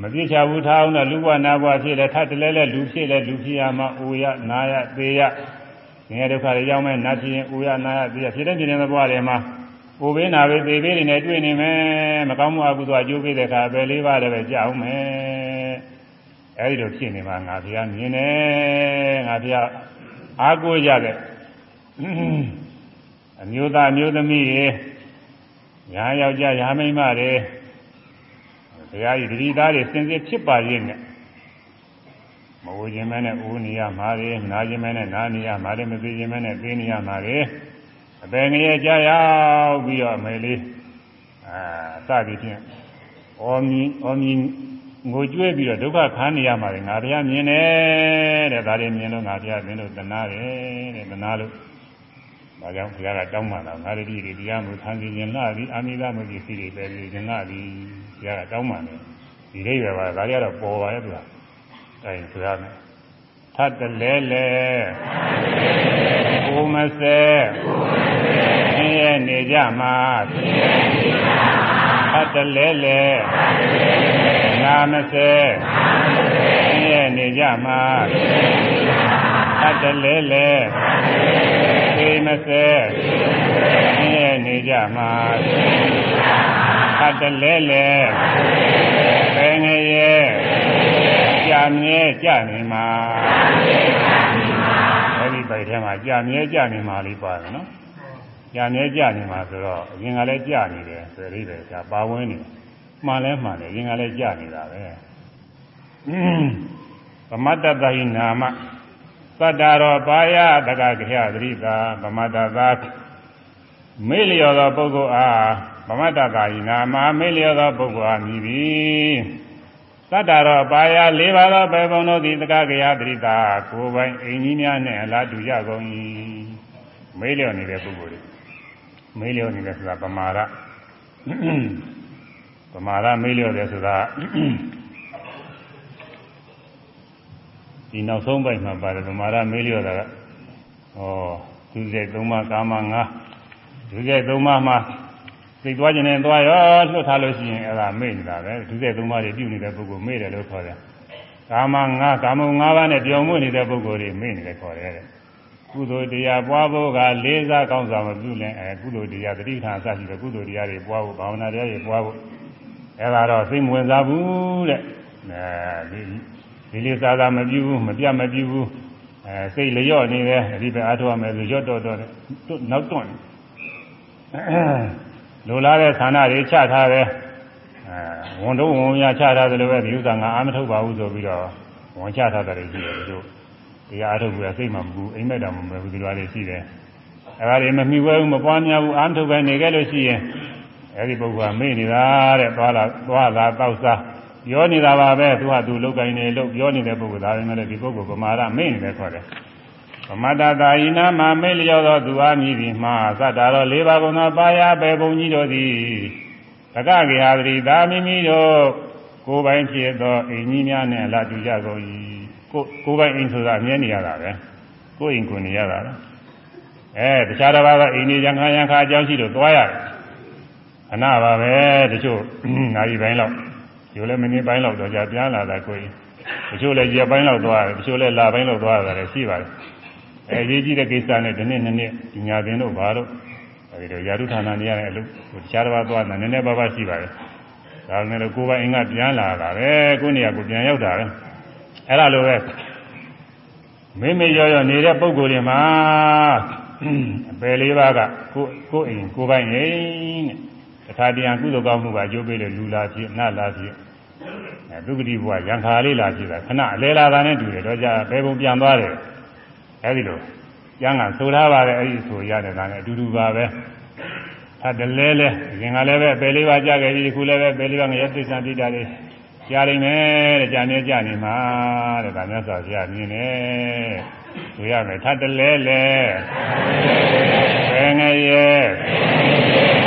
မပြစ်ချဘူးထားအောင်တော့လူဘဝနာဘဝဖြစ်လဲထပ်တလဲလဲလူဖြစ်လဲလူဖြစ်ရမှာအိုရနာရသေရ ငယ်ဒုက္ခတွေရောက်မဲ့နတ်ဖြစ်ရင်အိုရနာရသေရဖြစ်တဲ့ဖြစ်တဲ့ဘဝတွေမှာအိုဘေးနာဘေးသေဘေးတွေနဲ့တွေ့နေမယ်မကောင်းမှုအကုသိုလ်အကျိုးပေးတဲ့အခါပဲလေးပါးလည်းပဲကြောက်အောင်မယ်အဲဒီလိုဖြစ်နေမှာငါဘုရားမြင်တယ်ငါဘုရားအားကိုးရတဲ့အမျိုးသားမျိုးသမီးတွေညာယောက်ျားညာမိန်းမတွေဘုရားကြီးတတိသားတွေစင်စစ်ဖြစ်ပါရဲ့နဲ့ မဝခြင်းမဲနဲ့ဦးနေရမှာတွေနာခြင်းမဲနဲ့နာနေရမှာတွေမသိခြင်းမဲနဲ့သိနေရမှာတွေအပင်ငရဲ့ကြာရောက်ပြီးတော့မယ်လေးအာစသည်ဖြင့်အောမီအောမီငိုကြွေးပြီးတော့ဒုက္ခခံနေရမှာတွေငါဘုရားမြင်တယ်တဲ့ဒါတွေမြင်လို့ငါဘုရားသင်တို့တနာတယ်တဲ့တနာလို့ဒါကြောင့်ဘုရားကတောင်းပန်တာငါတို့ဒီတရားမှုခံစီခြင်းလာပြီးအာမိသမုဒ္ဒိစီတွေပဲခြင်းလာပြီးဘုရားကတောင်းပန်တယ်ဒီလေးပဲပါဒါကြတော့ပေါ်ပါရဲ့သူက အဲဆိုရမယ်ထပ်တလဲလဲကိုမစဲဆင်းရဲနေကြမှာထပ်တလဲလဲနာမစဲဆင်းရဲနေကြမှာထပ်တလဲလဲသေမစဲဆင်းရဲနေကြမှာထပ်တလဲလဲဘယ်ငရဲ့ ကြာမြဲကြာနေမှာအဲ့ဒီပိုက်ထဲမှာကြာမြဲကြာနေမှာလေးပါတယ်နော်ကြာမြဲကြာနေမှာဆိုတော့အရင်ကလည်းကြာနေတယ်ဆိုရည်တယ်ကြာပါဝင်နေမှန်လဲမှန်တယ်အရင်ကလည်းကြာနေတာပဲဗမတ္တတဟိနာမသတ္တရောပါယတကခေယသတိတာဗမတ္တသာမေလျော်သောပုဂ္ဂိုလ်အားဗမတ္တသာဟိနာမမေလျော်သောပုဂ္ဂိုလ်အားမြည်သည် သတ္တရောပါယ၄ပါးသောပေပုံတို့သည်တက္ကကရာတရိတာကိုယ်ပိုင်အိမ်ကြီးများနဲ့အလားတူကြကုန်၏မေးလျော်နေတဲ့ပုဂ္ဂိုလ်တွေမေးလျော်နေတယ်ဆိုတာပမာရပမာရမေးလျော်တယ်ဆိုတာဒီနောက်ဆုံးပိုင်းမှာပါတယ်ပမာရမေးလျော်တာကဩဒုစရိုက်၃ပါးကာမ၅ဒုစရိုက်၃ပါးမှာ သိသွားခြင်းနဲ့သွားရောလွတ်ထားလို့ရှိရင်အဲ့ဒါမေ့နေတာပဲဒုစရိုက်သုံးပါးတွေပြုနေတဲ့ပုဂ္ဂိုလ်မေ့တယ်လို့ခေါ်တယ်ကာမငါကာမငါးပါးနဲ့ပြောင်းမွေ့နေတဲ့ပုဂ္ဂိုလ်တွေမေ့နေတယ်ခေါ်တယ်ကုသိုလ်တရားပွားဖို့ကလေးစားကောင်းစွာမပြုလင်အဲကုသိုလ်တရားတတိထာအစရှိတဲ့ကုသိုလ်တရားတွေပွားဖို့ဘာဝနာတရားတွေပွားဖို့အဲ့ဒါတော့စိတ်မဝင်စားဘူးတဲ့အဲဒီဒီလေးစားစားမပြုဘူးမပြတ်မပြုဘူးအဲစိတ်လျော့နေတယ်အဒီပဲအားထုတ်ရမယ်ဆိုရော့တော့တော့နောက်တွန့် လိုလားတဲ့ဌာနတွေချထားတယ်အဲဝန်တော့ဝန်ရချထားတယ်လို့ပဲဒီဥစ္စာငါအာမထုတ်ပါဘူးဆိုပြီးတော့ဝန်ချထားတယ်ရှိတယ်တို့တရားအထုတ်ပြီးစိတ်မှမကူအိမ်မက်တော်မမဘူးဒီလိုလေးရှိတယ်အဲဒါတွေမမြှဝဲဘူးမပွားများဘူးအာမထုတ်ပဲနေခဲ့လို့ရှိရင်အဲဒီပုဂ္ဂိုလ်ကမေ့နေတာတဲ့သွားလာသွားလာတောက်စားပြောနေတာပါပဲသူကသူလောက်ကင်နေလို့ပြောနေတဲ့ပုဂ္ဂိုလ်ဒါပဲလေဒီပုဂ္ဂိုလ်ဗမာရမေ့နေတယ်ခေါ်တယ် မတ္တသာယိနာမမေလျောသောသူအားမြည်သည်မှာသတ္တရော၄ပါးကုန်သောပါရပေဘုံကြီးတို့သည်တက္ကဂေဟာတိသာမိမိတို့ကိုယ်ပိုင်ဖြစ်သောအိမ်ကြီးများနဲ့လာတူကြကုန်၏ကိုကိုယ်ပိုင်အိမ်ဆိုတာအမြဲနေရတာပဲကိုယ်အိမ်ကိုနေရတာလေအဲတခြားတစ်ပါးကအိမ်နေရံခါရံခါအကြောင်းရှိလို့သွားရတယ်ခဏပါပဲတချို့နာရီပိုင်းလောက်ဒီလိုလည်းမိနစ်ပိုင်းလောက်တော့ကြာပြန်လာတာကိုယ်တချို့လည်းရက်ပိုင်းလောက်သွားတယ်တချို့လည်းလပိုင်းလောက်သွားတယ်ရှိပါတယ် အဲရေးကြည့်တဲ့ကိစ္စနဲ့ဒီနေ့နှစ်နှစ်ဒီညာပင်တို့ဘာလို့အဲဒီတော့ယာတုဌာနနေရတဲ့အလုပ်တခြားတစ်ပါးသွားတာနည်းနည်းပါးပါးရှိပါတယ်ဒါပေမဲ့လို့ကိုယ်ပိုင်အင်္ဂပြန်လာတာပဲကိုယ်နေရာကိုပြန်ရောက်တာပဲအဲ့ဒါလိုပဲမိမိရောရောနေတဲ့ပုံကိုယ်တွေမှာအပယ်လေးပါးကကိုကိုယ်အိမ်ကိုယ်ပိုင်အိမ်တဲ့တခါတည်းကုသိုလ်ကောင်းမှုကအကျိုးပေးလို့လူလာဖြစ်နတ်လာဖြစ်အဲဒုက္ခတိဘုရားရံခါလေးလာဖြစ်တာခဏအလဲလာတာနဲ့တူတယ်တော့ကြာဘယ်ပုံပြန်သွားတယ် အဲဒီလိုကျမ်းကဆိုထားပါတယ်အဲဒီဆိုရတယ်ဒါနဲ့အတူတူပါပဲထပ်တလဲလဲရင်ကလည်းပဲပယ်လေးပါးကြခဲ့ပြီခုလည်းပဲပယ်လေးပါးငရဲသိစ္စာတိတာလေးကြားနိုင်မယ်တဲ့ကြာနေကြနေမှာတဲ့ဒါမျိုးဆိုဆရာမြင်နေဆိုရမယ်ထပ်တလဲလဲဘယ်ငရဲ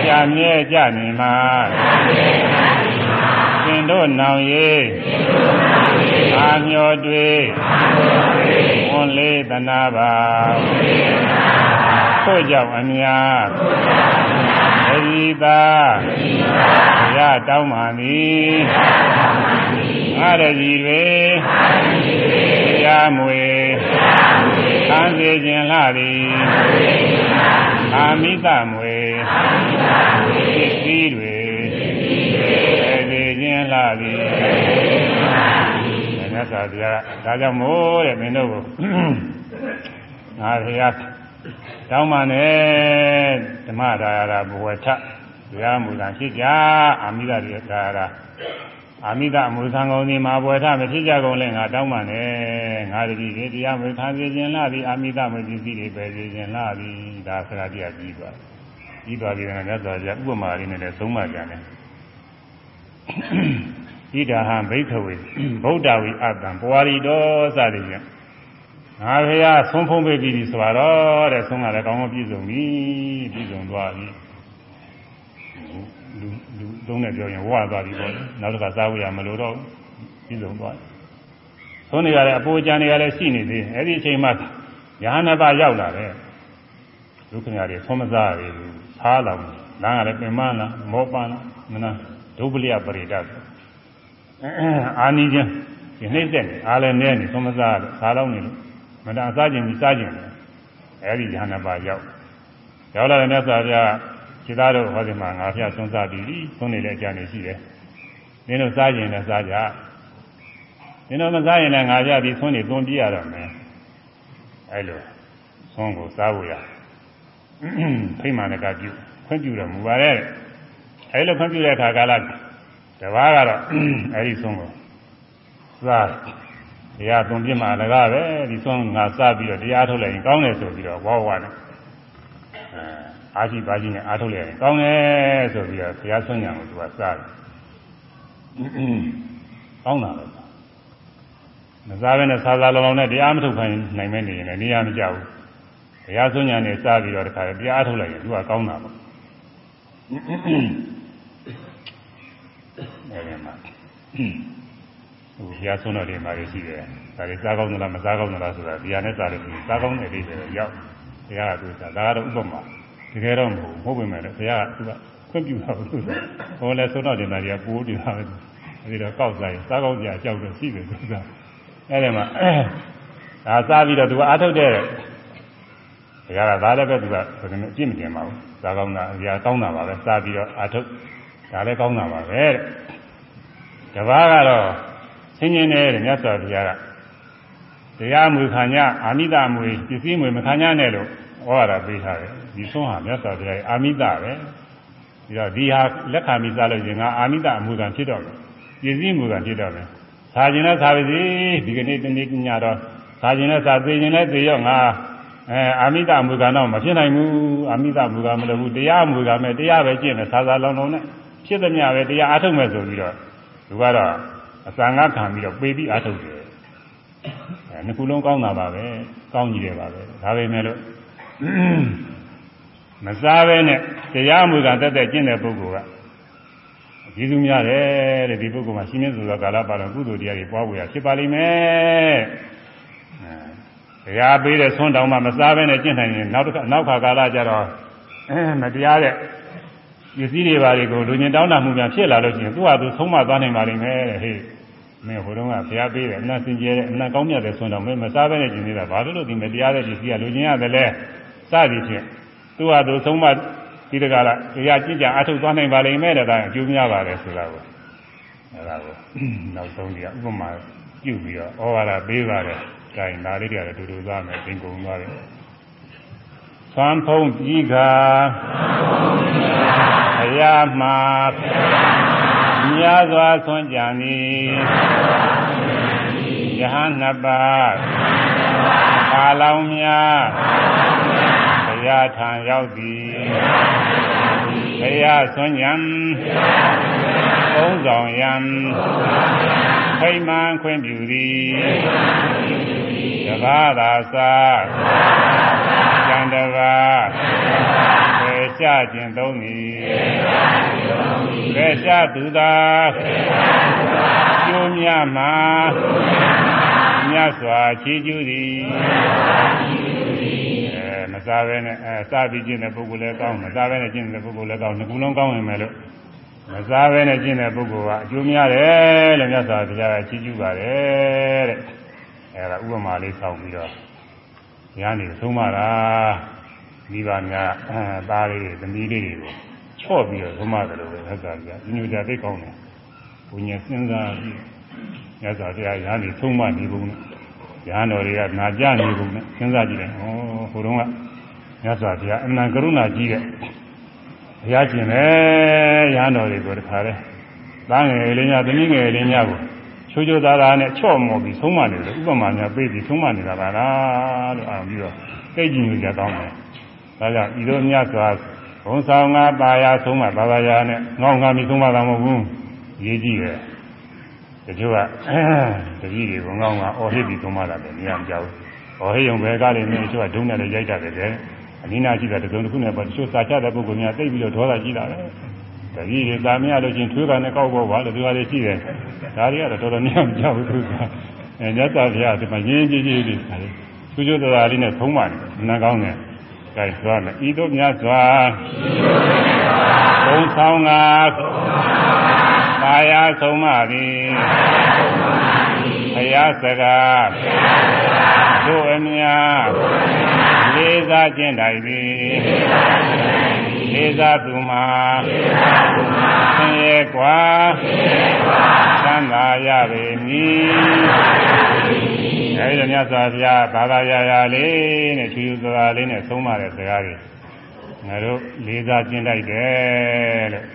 ကြာမြဲကြနေမှာသင်တို့နောင်ရေးအာမျောတွေ ဝန်လေးတနာပါထို့ကြောင့်အများသတိသာဘုရားတောင်းပါသည်ငါရည်တွေတရားမွေခံစေခြင်းလှသည်အာမိသမွေသီးတွေစေခြင်းလှသည် မြတ်စွာဘုရားဒါကြောင့်မို့တဲ့မင်းတို့ကိုငါဘုရားတောင်းပါနဲ့ဓမ္မဒါရဘဝထတရားမူတာဖြစ်ကြအာမိဒရိဒါရအာမိဒအမှုသံကုန်ဒီမှာဘဝထမဖြစ်ကြကုန်လဲငါတောင်းပါနဲ့ငါတတိတွေတရားမူခံစေခြင်းလားဒီအာမိဒမူပစ္စည်းတွေပဲစေခြင်းလားဒီဒါစကားတရားပြီးသွားပြီးသွားပြီးတော့မြတ်စွာဘုရားဥပမာလေးနဲ့လည်းသုံးပါကြတယ် ဣဒာဟံဘိခဝေဗုဒ္ဓဝိအတ္တံပွာရီတော်စသည်ဖြင့်ငါဖေဟာဆုံးဖုံးပေးပြီးဆိုတော့တဲ့ဆုံးကလည်းကောင်းကောင်းပြည့်စုံပြီပြည့်စုံသွားပြီလူလူသုံးနဲ့ပြောရင်ဝါသွားပြီပေါ့နောက်တစ်ခါစားဝရမလို့တော့ပြည့်စုံသွားဆုံးနေရတဲ့အပိုးကြံနေရလည်းရှိနေသေးအဲ့ဒီအချိန်မှာယဟနာပရောက်လာတယ်ဒုက္ခညာတွေဆုံးမစားရဘူးသားလောင်လမ်းကလည်းပင်မလားမောပန်းလားမနာဒုပလိယပရိဒတ် အာနိချင်းဒီနှိမ့်သက်နေအားလည်းနဲနေသုံးမစားလို့စားတော့နေလို့မတန်စားခြင်းပြီးစားခြင်းတယ်အဲဒီဉာဏ်နှစ်ပါးရောက်ရောက်လာတဲ့မြတ်စွာဘုရားခြေသားတို့ဟောဒီမှာငါဖျက်သုံးစားပြီးပြီသုံးနေတဲ့အကြံနေရှိတယ်နင်တို့စားခြင်းနဲ့စားကြနင်တို့မစားရင်လည်းငါဖျက်ပြီးသုံးနေသွန်းပြရတော့မယ်အဲလိုသုံးကိုစားဖို့ရဖိမှန်ကပြုခွင့်ပြုတော်မူပါရဲ့အဲလိုခွင့်ပြုတဲ့အခါကာလ တပါးကတော့အဲဒီဆုံးကိုစားတရားသွန်ပြမှာလည်းကားပဲဒီဆုံးငါစပြီးတော့တရားထုတ်လိုက်ရင်ကောင်းတယ်ဆိုပြီးတော့ဝါဝါနဲ့အဲအာရှိပါရှိနဲ့အားထုတ်လိုက်ရင်ကောင်းတယ်ဆိုပြီးတော့ဘုရားဆွမ်းညာကိုသူကစားတယ်ကောင်းတာပဲမစားဘဲနဲ့စားစားလောင်လောင်နဲ့တရားမထုတ်ခိုင်းနိုင်မဲနေရင်လည်းနေရာမကျဘူးဘုရားဆွမ်းညာနဲ့စားပြီးတော့တခါတရားထုတ်လိုက်ရင်သူကကောင်းတာပေါ့ အဲဒီမှာဟိုဘုရားဆုံးတော်တွေမှာရှိတယ်ဒါတွေစားကောင်းသလားမစားကောင်းသလားဆိုတာဒီဟာနဲ့စားလို့စားကောင်းတဲ့အိဗယ်ရောက်ဘုရားကသူစားဒါကတော့ဥပမာတကယ်တော့မဟုတ်ဟုတ်ပေမဲ့လည်းဘုရားကသူကခွင့်ပြုတာဘူးသူကဟောလဲဆုံးတော်တင်တာတွေကပိုးနေတာပဲအဲဒီတော့ကောက်စားရင်စားကောင်းကြအကြောက်တော့ရှိတယ်သူကအဲဒီမှာဒါစားပြီးတော့သူကအားထုတ်တဲ့ဘုရားကဒါလည်းပဲသူကဆိုရင်အပြစ်မတင်ပါဘူးစားကောင်းတာဘုရားကောင်းတာပါပဲစားပြီးတော့အားထုတ်ဒါလည်းကောင်းတာပါပဲတဲ့ တပားကတော့ဆင်းရဲတဲ့မြတ်စွာဘုရားကတရားမူခံ냐အာမိတမွေပစ္စည်းမွေမခံ냐နဲ့လို့ဟောရတာပေးထားတယ်ဒီဆုံးဟာမြတ်စွာဘုရားရဲ့အာမိတပဲပြီးတော့ဒီဟာလက်ခံပြီးစားလို့ရင်ငါအာမိတအမှုခံဖြစ်တော့မယ်ပစ္စည်းမူခံဖြစ်တော့မယ်စားခြင်းနဲ့စားပါစေဒီကနေ့တနေ့ညတော့စားခြင်းနဲ့စားသိခြင်းနဲ့သိရောငါအဲအာမိတမူခံတော့မဖြစ်နိုင်ဘူးအာမိတမူခံမလုပ်ဘူးတရားမူခံမဲ့တရားပဲကျင့်မယ်စားစားလောင်လောင်နဲ့ဖြစ်သမျှပဲတရားအားထုတ်မယ်ဆိုပြီးတော့ သူကတော့အစံငါခံပြီးတော့ပေပြီးအားထုတ်တယ်အဲနှစ်ခုလုံးကောင်းတာပါပဲကောင်းကြီးတယ်ပါပဲဒါပေမဲ့လို့မစားပဲနဲ့တရားမူကတက်တက်ကျင့်တဲ့ပုဂ္ဂိုလ်ကကျေးဇူးများတယ်တဲ့ဒီပုဂ္ဂိုလ်မှာရှင်မြတ်စွာကာလပါတော်ကုသိုလ်တရားတွေပွားဖို့ရဖြစ်ပါလိမ့်မယ်အဲတရားပေးတဲ့ဆွမ်းတောင်မှမစားပဲနဲ့ကျင့်နိုင်ရင်နောက်တစ်ခါနောက်ခါကာလကျတော့အဲမတရားတဲ့ ပစ္စည်းတွေပါတွေကိုလူညင်တောင်းတမှုများဖြစ်လာလို့ရှိရင်သူ့ဟာသူဆုံးမသွားနိုင်ပါလိမ့်မယ်တဲ့ဟေ့မင်းဟိုတုန်းကဘုရားပေးတယ်အနတ်စင်ကြဲတယ်အနတ်ကောင်းမြတ်တယ်ဆိုတော့မင်းမစားဘဲနဲ့ကျင်နေတာဘာလို့လို့ဒီမတရားတဲ့ပစ္စည်းကလူညင်ရတယ်လဲစသည်ဖြင့်သူ့ဟာသူဆုံးမဒီတကလားတရားကြည့်ကြအထုတ်သွားနိုင်ပါလိမ့်မယ်တဲ့ဒါအကျိုးများပါတယ်ဆိုတာကိုအဲဒါကိုနောက်ဆုံးကြီးဥပမာပြုပြီးတော့ဩဝါဒပေးပါတယ်။ဒါရင်ဒါလေးတွေကတူတူသွားမယ်သင်ကုန်သွားတယ်သံဖုံးကြီးကဘု ရားမှာမြားစွာဆွမ်းကြံသည်ယဟန်နှစ်ပါးပါလောင်များဘုရားထံရောက်သည်ဘုရားဆွမ်းကြံဘုံဆောင်ယံခိမ္မာခွင့်ပြုသည်တဘာသာသာကျန်တပါး ပေချခြင်းသုံးသည်ပေချသူသာကျိုးမြမှာမြတ်စွာချီးကျူးသည်အဲမစားပဲနဲ့အဲစားပြီးကျင့်တဲ့ပုဂ္ဂိုလ်လည်းကောင်းမစားပဲနဲ့ကျင့်တဲ့ပုဂ္ဂိုလ်လည်းကောင်းနှစ်ခုလုံးကောင်းရင်ပဲလို့မစားပဲနဲ့ကျင့်တဲ့ပုဂ္ဂိုလ်ကအကျိုးများတယ်လို့မြတ်စွာဘုရားကချီးကျူးပါတယ်တဲ့အဲဒါဥပမာလေးဆောက်ပြီးတော့ညာနေသုံးပါတာ မိဘများအဲသားလေးတွေသမီးလေးတွေကိုချော့ပြီးတော့သုံးပါတယ်လို့ပဲမြတ်စွာဘုရားဒီညိုကြသိကောင်းတယ်ဘုညာစဉ်းစားပြီးမြတ်စွာဘုရားညာနေသုံးပါနေပုံနဲ့ရဟန်းတော်တွေကနာကြနေကုန်နဲ့စဉ်းစားကြည့်တယ်။ဩဟိုတုန်းကမြတ်စွာဘုရားအမှန်ကရုဏာကြီးတဲ့ဘုရားရှင်ပဲရဟန်းတော်တွေကိုတခါလဲသားငယ်လေးညသမီးငယ်လေးညကိုချိုးချိုးသားသားနဲ့ချော့မော်ပြီးဆုံးမနေတယ်ဥပမာများပြေးပြီးဆုံးမနေတာပါလားလို့အောင်ပြီးတော့သိကြည့်ကြတောင်းတယ်။ ဒါကြောင့်ဤလိုမြတ်စွာဘုံဆောင်ငါပါရဆုံးမပါပါရနဲ့ငေါငါပြီးဆုံးမတာမဟုတ်ဘူး။ရေးကြည့်တယ်။တချို့ကတတိတွေကိုငောင်းကအော်ဟစ်ပြီးသုံးမတာပဲနေရာမကြောက်ဘူးအော်ဟစ်ရုံပဲကားလေးနဲ့တချို့ကဒုံနဲ့လည်းရိုက်တတ်တယ်လေအနိနာရှိတာတစုံတစ်ခုနဲ့ပေါ့တချို့စာချတဲ့ပုဂ္ဂိုလ်များသိပြီးတော့ဒေါသကြီးတာပဲတတိတွေသာမရလို့ချင်းထွေးကနေကောက်ပေါ်ပါလို့ဒီဟာလေးရှိတယ်ဒါတွေကတော့တော်တော်များမကြောက်ဘူးသူကအဲမြတ်စွာဘုရားဒီမှာရင်းကြီးကြီးလေးသူကျိုးတော်လေးနဲ့သုံးပါတယ်နားကောင်းတယ် ကဲသွားမယ်ဤတို့မြတ်စွာဘုံဆောင်ကပါရဆုံးမသည်ဘုရားစကားတို့အမြလေးစားခြင်းတိုင်သည် လေးစားသူမှာဆင်းရဲกว่าသံသာရပေမည်အဲဒီတော့မြတ်စွာဘုရားဘာသာရာရာလေးနဲ့ချူချူစွာလေးနဲ့သုံးပါတဲ့စကားတွေငါတို့လေးစားခြင်းတိုက်တယ်လို့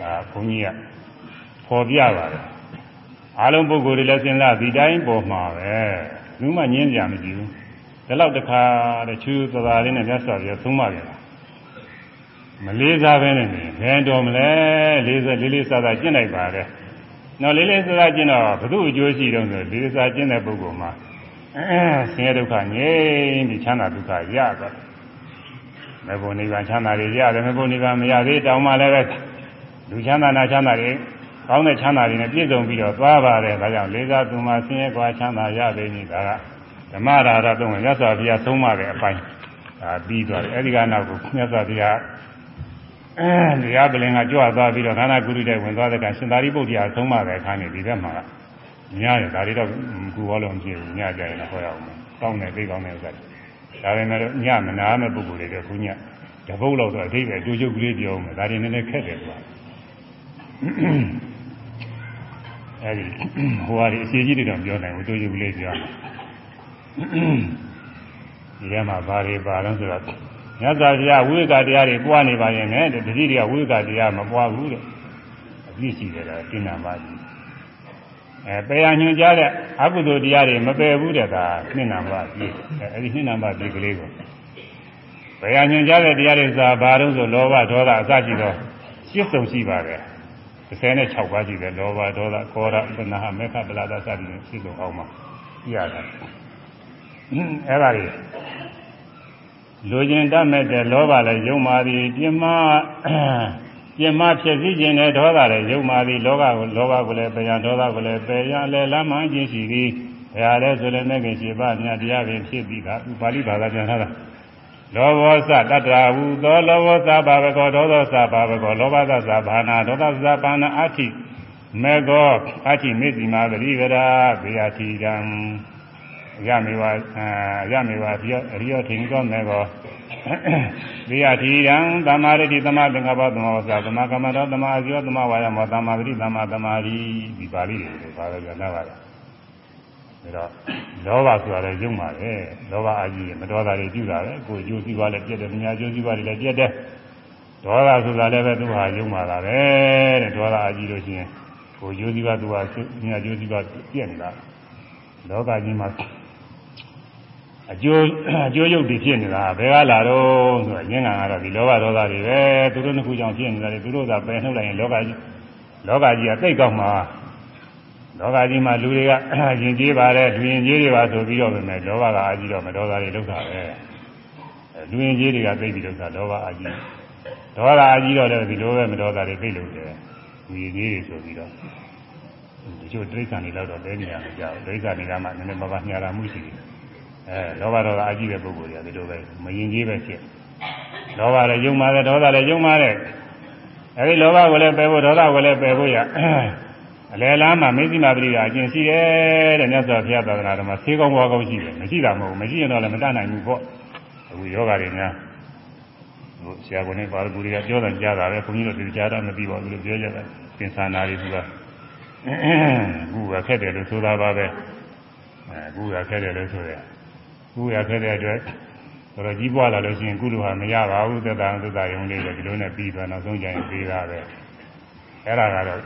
ဒါဘုန်းကြီးကပေါ်ပြပါတယ်အားလုံးပုဂ္ဂိုလ်တွေလည်းစဉ်းစားဒီတိုင်းပေါ်မှာပဲဘူးမှညင်းကြမရှိဘူးဒီလောက်တခါတဲ့ချူသသာလေးနဲ့မြတ်စွာဘုရားသုံးပါကြတာ မလေးစားပဲနဲ့နေဘယ်တော်မလဲလေးစားလေးလေးစားစားကျင့်လိုက်ပါတယ်နော်လေးလေးစားစားကျင့်တော့ဘု து အကျိုးရှိတော့ဆိုလေးလေးစားကျင့်တဲ့ပုဂ္ဂိုလ်မှာဆင်းရဲဒုက္ခငြိမ်းပြီးချမ်းသာဒုက္ခရသွားမေဖို့နိဗ္ဗာန်ချမ်းသာတွေရတယ်မေဖို့နိဗ္ဗာန်မရသေးတောင်းမှလည်းပဲလူချမ်းသာနာချမ်းသာတွေကောင်းတဲ့ချမ်းသာတွေနဲ့ပြည့်စုံပြီးတော့သွားပါတယ်ဒါကြောင့်လေးစားသူမှာဆင်းရဲကွာချမ်းသာရပေမည်ဒါကဓမ္မရာရသုံးမြတ်စွာဘုရားသုံးပါတဲ့အပိုင်းဒါပြီးသွားတယ်အဲဒီကနောက်ကိုမြတ်စွာဘုရား အဲတရားပလင်ကကြွသွားပြီးတော့ခန္ဓာကုရုတဲ့ဝင်သွားတဲ့ကရှင်သာရိပုတ္တရာသုံးပါတဲ့အခါနဲ့ဒီဘက်မှာညရတယ်ဒါတွေတော့ကူဟောလို့မဖြစ်ဘူးညကြရင်တော့ဟောရအောင်ကောင်းတယ်သိကောင်းတယ်ဥစ္စာဒါပေမဲ့ညမနာမဲ့ပုဂ္ဂိုလ်တွေတော့ခုညတပုတ်လောက်တော့အသေးပဲတူကျုပ်ကလေးပြောမယ်ဒါတွေနည်းနည်းခက်တယ်ကွာအဲဒီဟိုဟာဒီအစီကြီးတွေတော့ပြောနိုင်ဘူးတူကျုပ်ကလေးပြောဒီထဲမှာဘာတွေပါလဲဆိုတော့ မြတ်စွာဘုရားဝိကတရားတွေပွားနေပါရင်လည်းတတိတွေကဝိကတရားမပွားဘူးတဲ့အပြည့်ရှိတယ်လားသိနာပါကြီးအဲပယ်ရညွှန်ကြားတဲ့အကုသိုလ်တရားတွေမပယ်ဘူးတဲ့ဒါနှစ်နာပါပြည့်အဲဒီနှစ်နာပါပြည့်ကလေးကိုပယ်ရညွှန်ကြားတဲ့တရားတွေဆိုတာဘာလို့ဆိုလောဘဒေါသအစရှိသောရှစ်စုံရှိပါတယ်36ပါးရှိတယ်လောဘဒေါသကောရသနာမေခပလာဒစသည်ရှစ်စုံအောင်မှာကြည့်ရတယ်အဲဒါတွေ လူကျင်တတ်မဲ့တဲ့လောဘလည်းယုံပါသည်ပြင်းမပြင်းမဖြစ်စည်းခြင်းနဲ့ဒေါသလည်းယုံပါသည်လောကကိုလောဘကိုလည်းပယ်ရဒေါသကိုလည်းပယ်ရလဲလမ်းမှခြင်းရှိသည်ဘယ်ဟာလဲဆိုလည်းမဲ့ခင်ရှိပါမြတ်တရားပင်ဖြစ်ပြီးတာပါဠိဘာသာပြန်ထားတာလောဘောသတတ္တရာဟုသောလောဘောသဘာဝကောဒေါသောသဘာဝကောလောဘသသဘာနာဒေါသသဘာနာအဋ္ဌိမေကောအဋ္ဌိမေတိမာပရိဝရာဘေယတိတံ ရမေဝရမေဝရိယရိယထင်သောမေကောဘေယတိတံသမာရတိသမာသင်္ကပ္ပသမောသသမာကမ္မတော်သမာအဇောသမာဝါယမောသမာဂတိသမာသမာဓိဒီပါဠိတွေပါတော့ပြန်လာပါလားဒါတော့လောဘဆိုတာလည်းယုံပါပဲလောဘအကြီးမတော်တာတွေပြုတာပဲကိုယ်ကျိုးစည်းပွားလည်းပြည့်တယ်မြာကျိုးစည်းပွားတွေလည်းပြည့်တယ်ဒေါသဆိုတာလည်းပဲသူဟာယုံပါတာပဲတဲ့ဒေါသအကြီးလို့ရှိရင်ကိုယ်ကျိုးစည်းပွားသူဟာမြာကျိုးစည်းပွားပြည့်နေတာလောကကြီးမှာ အကျိုးအကျိုးရုပ်တွေဖြစ်နေတာဘယ်ကလာတော့ဆိုတော့ရင်းငံကတော့ဒီလောဘဒေါသတွေပဲသူတို့နှစ်ခုကြောင့်ဖြစ်နေတာလေသူတို့ကပယ်နှုတ်လိုက်ရင်လောကကြီးလောကကြီးကသိကောက်မှာလောကကြီးမှာလူတွေကရင်ကျေးပါတယ်လူရင်ကျေးတွေပါဆိုပြီးတော့ပဲမယ်လောဘကအာကြီးတော့မဒေါသတွေလောက်တာပဲလူရင်ကျေးတွေကသိပြီးတော့လောဘအာကြီးဒေါသအာကြီးတော့လည်းဒီလိုပဲမဒေါသတွေသိလို့တယ်လူရင်ကျေးတွေဆိုပြီးတော့ဒီချို့တိရစ္ဆာန်တွေတော့လဲနေရမှာကြောက်တိရစ္ဆာန်တွေကမှနည်းနည်းပါးပါးညာလာမှုရှိတယ် အဲလောဘဒေါသအကြည့်တဲ့ပုဂ္ဂိုလ်တွေကဒီလိုပဲမရင်ကြီးပဲဖြစ်လောဘလည်းယုံပါတယ်ဒေါသလည်းယုံပါတယ်အဲဒီလောဘကိုလည်းပယ်ဖို့ဒေါသကိုလည်းပယ်ဖို့ရအလယ်လားမှာမေဇိမာပရိယာအကျင့်ရှိတယ်တဲ့မြတ်စွာဘုရားသာသနာတော်မှာဆေးကောင်းဘွားကောင်းရှိတယ်မရှိတာမဟုတ်ဘူးမရှိရင်တော့လည်းမတတ်နိုင်ဘူးပေါ့အခုယောဂတွေများဟိုဆရာကနေပါရဂူတွေကပြောတယ်ကြားတာပဲခွန်ကြီးတို့ဒီကြားတာမသိပါဘူးလို့ပြောကြတယ်သင်္ဆာနာတွေသူကအခုကခက်တယ်လို့ဆိုတာပါပဲအဲအခုကခက်တယ်လို့ဆိုရအ ခုကခက်တဲ့အတွက်တော်တော်ကြီးပွားလာလို့ရှိရင်ကုလိုဟာမရပါဘူးသက်သာသက်သာရုံလေးပဲဒီလိုနဲ့ပြီးသွားနောက်ဆုံးကျရင်ပြီးတာပဲအဲ့ဒါကတော့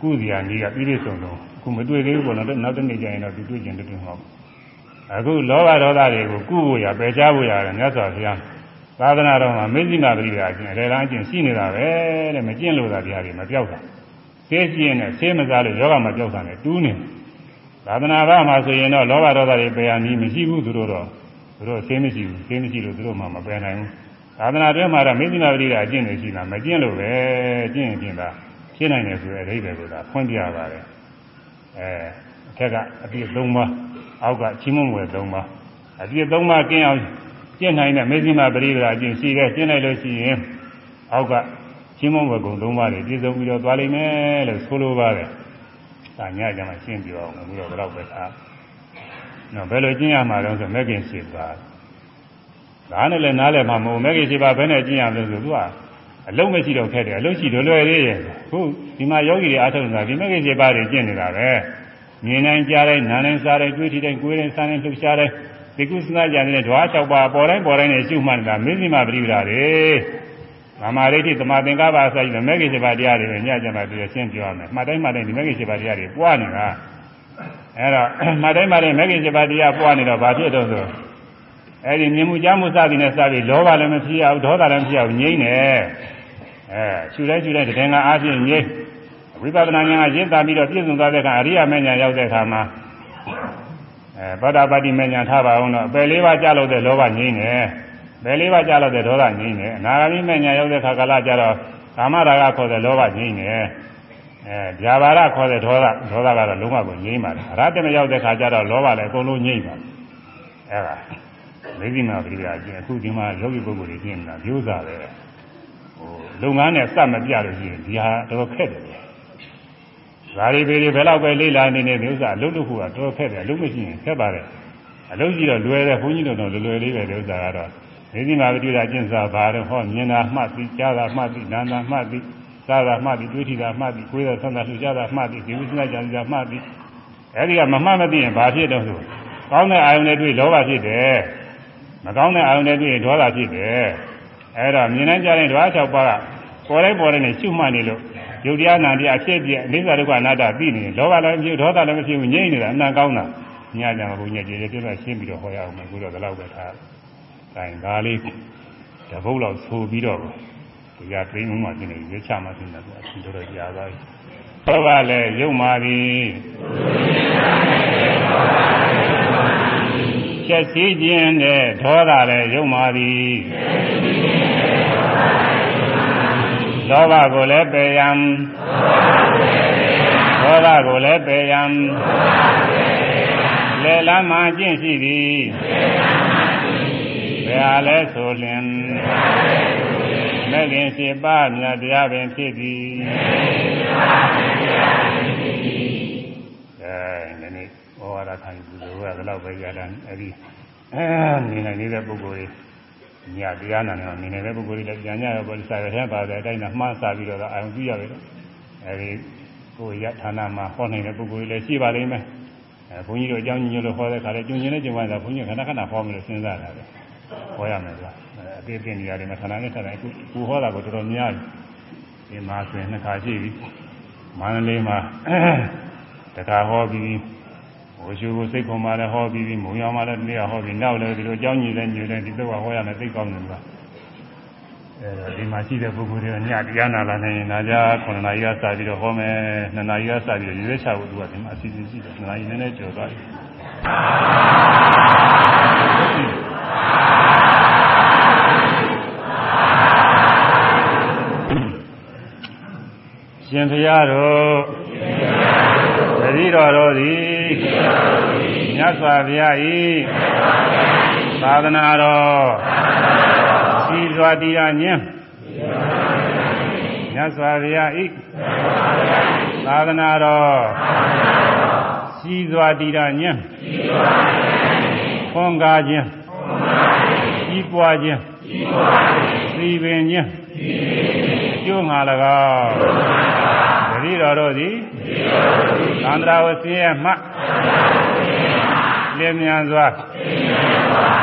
ကုစီယာနီးကပြည့်ပြည့်စုံစုံအခုမတွေ့သေးဘူးပေါ့နော်နောက်တစ်နေ့ကျရင်တော့ဒီတွေ့ကျင်တွေ့မှာပေါ့အခုလောဘဒေါသတွေကိုကုဖို့ရပယ်ချဖို့ရတယ်မြတ်စွာဘုရားသာသနာတော်မှာမေဇိမာပရိဒါအကျင့်အရေလမ်းအကျင့်ရှိနေတာပဲတဲ့မကျင့်လို့သာတရားတွေမပြောက်တာဆေးကျင့်နဲ့ဆေးမစားလို့ယောဂမပြောက်တာနဲ့တူးနေ သာသနာ့ဘာမှာဆိုရင်တော့လောဘဒေါသတွေပယ်ရနည်းမရှိဘူးသူတို့တော့သူတို့ဆေးမရှိဘူးဆေးမရှိလို့သူတို့မှမပယ်နိုင်ဘူးသာသနာတွင်မှာတော့မေဇိမာပရိဒါအကျင့်တွေရှိတာမကျင့်လို့ပဲကျင့်ရင်ကျင့်တာဖြစ်နိုင်တယ်ဆိုတဲ့အဓိပ္ပာယ်ကိုသာဖွင့်ပြပါတယ်အဲအထက်ကအပြည့်၃ပါးအောက်ကချီးမွမ်းဝယ်၃ပါးအပြည့်၃ပါးကျင့်အောင်ကျင့်နိုင်တဲ့မေဇိမာပရိဒါအကျင့်ရှိတယ်ကျင့်လိုက်လို့ရှိရင်အောက်ကချီးမွမ်းဝယ်ကုန်၃ပါးတွေပြည့်စုံပြီးတော့သွားလိမ့်မယ်လို့ဆိုလိုပါတယ်။ ဒါညကြမှာရှင်းပြအောင်အခုတော့ဘယ်တော့ပဲထား။နော်ဘယ်လိုကျင့်ရမှာလဲဆိုမဂ္ဂင်၈ပါး။ဒါနဲ့လည်းနားလည်မှာမဟုတ်မဂ္ဂင်၈ပါးဘယ်နဲ့ကျင့်ရမလဲဆိုသူကအလုံးမရှိတော့ခဲ့တယ်အလုံးရှိတော့လွယ်သေးရဲ့ခုဒီမှာယောဂီတွေအားထုတ်နေတာဒီမဂ္ဂင်7ပါးတွေကျင့်နေတာပဲမြင်နိုင်ကြားတိုင်းနားနိုင်စားတိုင်းတွေးထီတိုင်းကိုယ်တိုင်းစားတိုင်းလှုပ်ရှားတိုင်းဒီကုသနာကြတဲ့ဓဝါ6ပါးပေါ်တိုင်းပေါ်တိုင်းနဲ့ရှုမှတ်နေတာမင်းစီမပရိပဒါတွေ မာမာရိဋ္ဌိသမာသင်္ကပ္ပအစရှိတဲ့မဂ္ဂင်7ပါးတရားတွေပဲညကြမှာပြည့်ရှင်းပြောရမယ်မှတ်တိုင်းမှတ်တိုင်းဒီမဂ္ဂင်7ပါးတရားတွေပွားနေတာအဲ့တော့မှတ်တိုင်းမှတ်တိုင်းမဂ္ဂင်7ပါးတရားပွားနေတော့ဘာဖြစ်တော့ဆိုအဲ့ဒီမြင်မှုကြားမှုစသည်နဲ့စပြီးလောဘလည်းမဖြစ်ရဘူးဒေါသလည်းမဖြစ်ရဘူးငြိမ့်နေအဲရှူလိုက်ရှူလိုက်တကယ်ကအားဖြင့်ငြိမ့်ဝိပဿနာဉာဏ်ကရင့်တာပြီးတော့ပြည့်စုံသွားတဲ့အခါအရိယာမဉ္ဇဉ်ရောက်တဲ့အခါမှာအဲဗဒ္ဒပါတိမဉ္ဇဉ်ထားပါအောင်တော့ပယ်လေးပါးကြာလို့တဲ့လောဘငြိမ့်နေ ပယ်လေးပါးကြာလို့တဲ့ဒေါသငြိမ့်နေအနာဂါမိမဉ္ဇဉ်ရောက်တဲ့အခါကလာကြတော့ကာမရာဂခေါ်တဲ့လောဘငြိမ့်နေအဲဗျာပါဒခေါ်တဲ့ဒေါသဒေါသကတော့လုံးဝကိုငြိမ့်ပါတယ်အရတ္တမရောက်တဲ့အခါကျတော့လောဘလည်းအကုန်လုံးငြိမ့်ပါတယ်အဲဒါမေဇိမာပရိယာကျင်အခုဒီမှာယောဂီပုဂ္ဂိုလ်တွေပြင်နေတာမျိုးစားပဲဟိုလုပ်ငန်းနဲ့စမပြလို့ရှိရင်ဒီဟာတော်ခက်တယ်။ဒါရီပေတွေဘယ်တော့ပဲလေးလာနေနေမျိုးစားအလုပ်လုပ်ဖို့ကတော်ခက်တယ်အလုပ်မရှိရင်ခက်ပါတယ်။အလုပ်ကြီးတော့လွယ်တယ်ဘုန်းကြီးတို့တော့လွယ်လွယ်လေးပဲဥစ္စာကတော့ မေဇိမာပရိယာကျင့်စာဘာတော့ဟောမြင်တာမှတ်ပြီးကြားတာမှတ်ပြီးနားတာမှတ်ပြီးစားတာမှတ်ပြီးတွေးထီတာမှတ်ပြီးကိုယ်ရဆန္ဒလှူကြတာမှတ်ပြီးဒီဝိသနာကြံကြမှတ်ပြီးအဲဒီကမမှတ်မသိရင်ဘာဖြစ်တော့ဆိုကောင်းတဲ့အာယုန်တွေတွေ့လောဘဖြစ်တယ်။မကောင်းတဲ့အာရုံတွေတွေ့ရင်ဒေါသဖြစ်တယ်အဲ့တော့မြင်နိုင်ကြတဲ့ဓဝါ၆ပါးကပေါ်တိုင်းပေါ်တိုင်းနဲ့ရှုမှတ်နေလို့ယုတ်တရားနာတရားအဖြစ်ပြအိသဒုက္ခအနာတ္တသိနေလောဘလည်းမဖြစ်ဒေါသလည်းမဖြစ်ဘူးငြိမ့်နေတာအမှန်ကောင်းတာညကြမှာဘုညာကျေကျေပြည့်ပြည့်ရှင်းပြီးတော့ဟောရအောင်မယ်ကိုတော့ဒီလောက်ပဲထား ဒါရင်ဒါလေးတပုတ်လောက်ဆိုပြီးတော့ဒီကသိမှုမှပြင်နေရွေးချမှပြင်တယ်ဆိုအရှင်တော်ကြာသွားပြီဘောကလည်းယုံမာသည်ချက်စည်းခြင်းနဲ့ဒေါသလည်းယုံပါသည်လောဘကိုလည်းပယ်ရန်ဒေါသကိုလည်းပယ်ရန်လေလမ်းမှာကျင့်ရှိသည် ဘယ်ဟာလဲဆိုလျင်မဲ့ခင်ရှိပါမြတ်တရားပင်ဖြစ်သည်အဲနည်းနည်းဩဝါဒခံယူလို့ကလည်းတော့ပဲရတာအဲဒီအဲနေနိုင်နေတဲ့ပုဂ္ဂိုလ်တွေညတရားနာနေတော့နေနေတဲ့ပုဂ္ဂိုလ်တွေလည်းပြန်ကြရောပေါ်စာရထဲပါတယ်အတိုင်းကမှားစားပြီးတော့အာရုံပြုရတယ်အဲဒီကိုယ်ရဌာနမှာဟောနေတဲ့ပုဂ္ဂိုလ်တွေလည်းရှိပါလိမ့်မယ်အဲဘုန်းကြီးတို့အကြောင်းညွှန်လို့ဟောတဲ့ခါလဲကျွန်းကျင်နဲ့ကျုံသွားတာဘုန်းကြီးခဏခဏဟောမယ်လို့စဉ်းစားတာပဲ ဟောရမယ်ကွာအသေးသေးနေရတယ်မဌာနနဲ့ဌာနအခုကိုဟောတာကိုတော်တော်များပြီဒီမှာဆိုရင်နှစ်ခါရှိပြီမန္တလေးမှာတခါဟောပြီးဟိုရှုကိုစိတ်ခွန်မှလည်းဟောပြီးပြီးမုံရောင်မှလည်းဒီနေ့ဟောပြီးနောက်လည်းဒီလိုအကြောင်းကြီးလည်းညွှန်တယ်ဒီတော့ဟောရမယ်သိကောင်းတယ်ကွာအဲတော့ဒီမှာရှိတဲ့ပုဂ္ဂိုလ်တွေကညတရားနာလာနေရင်နာကြ9နာရီကစပြီးတော့ဟောမယ်2နာရီကစပြီးတော့ရွေးချဖို့သူကဒီမှာအစီအစဉ်ရှိတယ်2နာရီနည်းနည်းကျော်သွားပြီ ရှင်ဘုရားတို့တတိတော်တို့သည်မြတ်စွာဘုရားဤသာသနာတော်စီစွာတရားညင်းမြတ်စွာဘုရားဤသာသနာတော်စီစွာတရားညင်းခွန်ကားခြင်းကြီးပွားခြင်းစီပင်ခြင်း ကျိုးငါ၎င်းတတိတော်တို့သည်သန္တရာဝဆင်းရဲမှလင်းမြန်စွာ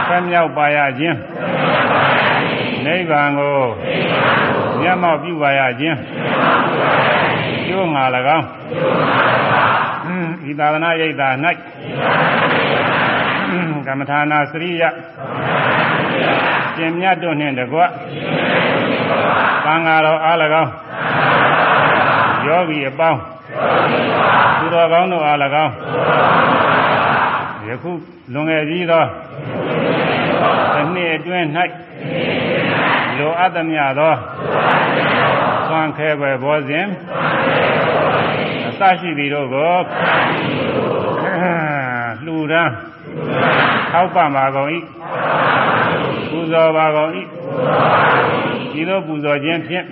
ဆက်မြောက်ပါရခြင်းနိဗ္ဗာန်ကိုမျက်မှောက်ပြုပါရခြင်းကျိုးငါ၎င်းဤသာသနာရိပ်သာ၌ကမ္မထာနာစရိယ ရှင်မြတ်တို့နှင့်တကွသံဃာတော်အား၎င်းယောဂီအပေါင်းသူတော်ကောင်းတို့အား၎င်းယခုလွန်ငယ်ကြီးသောတစ်နှစ်အတွင်း၌လိုအပ်သမျှသောသွန်ခဲွယ်ဘောစဉ်အစရှိသည်တို့ကိုလှူဒန်း ထောက်ပံ့ပါကုန်၏ပူဇော်ပါကုန်၏ဒီလိုပူဇော်ခြင်းဖြင့်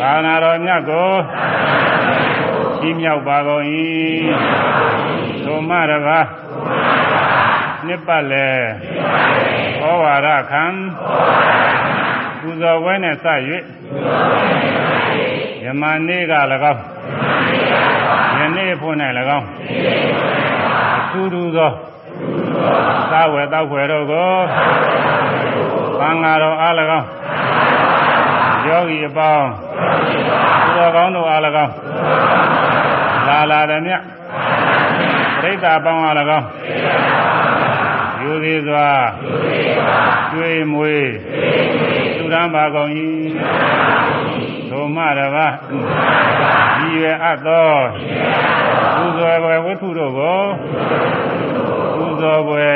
ဘာနာတော်မြတ်ကိုကြီးမြောက်ပါကုန်၏သို့မှတပါနှစ်ပတ်လဲဩဝါဒခံပူဇော်ပွဲနဲ့စ၍ယမနေ့က၎င်းယ နေ့ဖို့၌၎င်းအထူးထူးသောသာဝေတောက်ွယ်တို့ကိုသံဃာတော်အား၎င်းယောဂီအပေါင်းသူတော်ကောင်းတို့အား၎င်းလာလာသည်မြပြိဿအပေါင်းအား၎င်းယူသေးစွာကျွေးမွေးသူရန်ပါကုန်၏သို့မှတပါးဒီရွယ် အပ်သောသူဇော်ဝတ္ထုတို့ကိုသူဇော်ပွဲ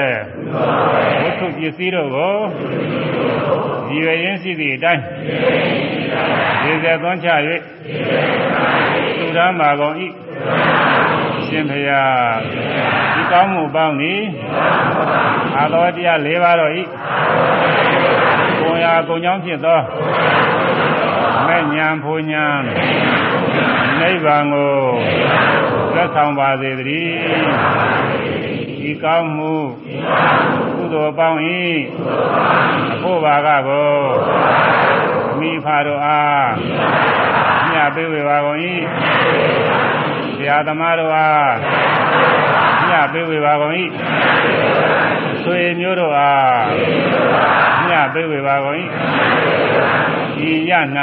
ဝတ္ထုပစ္စည်းတို့ကိုဒီရွယ်ရင်းရှိသည့်အတိုင်းဒီစေသွန်းချ၍သူရန်ပါကုန်၏ရှင်ဖျားဒီကောင်းမှုပေါင်းသည်အာလောတရား၄ပါးတော့ဤကိုယ်ရာကုံကြောင်းဖြစ်သောမဲ့ညာဖူညာ နိဗ္ဗာန်ကိုသက်ဆောင်ပါစေတည်းဒီကောင်းမှုကုသိုလ်ပေါင်းဤအဖို့ဘာကကိုမိဖတို့အားမြတ်ပေးဝေပါကုန်၏ဆရာသမားတို့အားမြတ်ပေးဝေပါကုန်၏ဆွေမျိုးတို့အားမြတ်ပေးဝေပါကုန်၏ဒီရ၌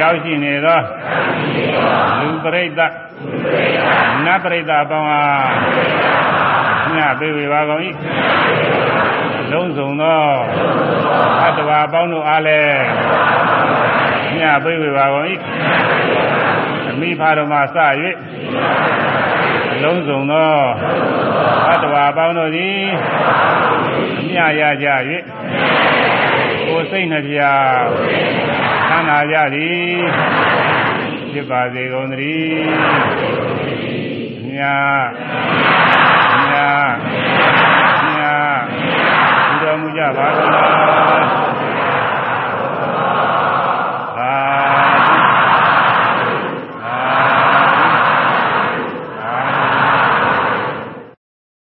ရောက်ရှိနေသောလူပရိသတ်နတ်ပရိသတ်ပေါင်းအားမြတ်ပေးဝေပါကုန်၏လုံးစုံသောအတ္တဝါပေါင်းတို့အားလည်းမြတ်ပေးဝေပါကုန်၏အမိဖာတော်မှစ၍လုံးစုံသောအတ္တဝါပေါင်းတို့သည်အမြရကြ၍ ကိုယ်စိတ်နှပြသမ်းသာကြသည်ဖြစ်ပါစေကုန်သတည်းမြတ်မြတ်မြတ်ဘုရားမူကြပါသော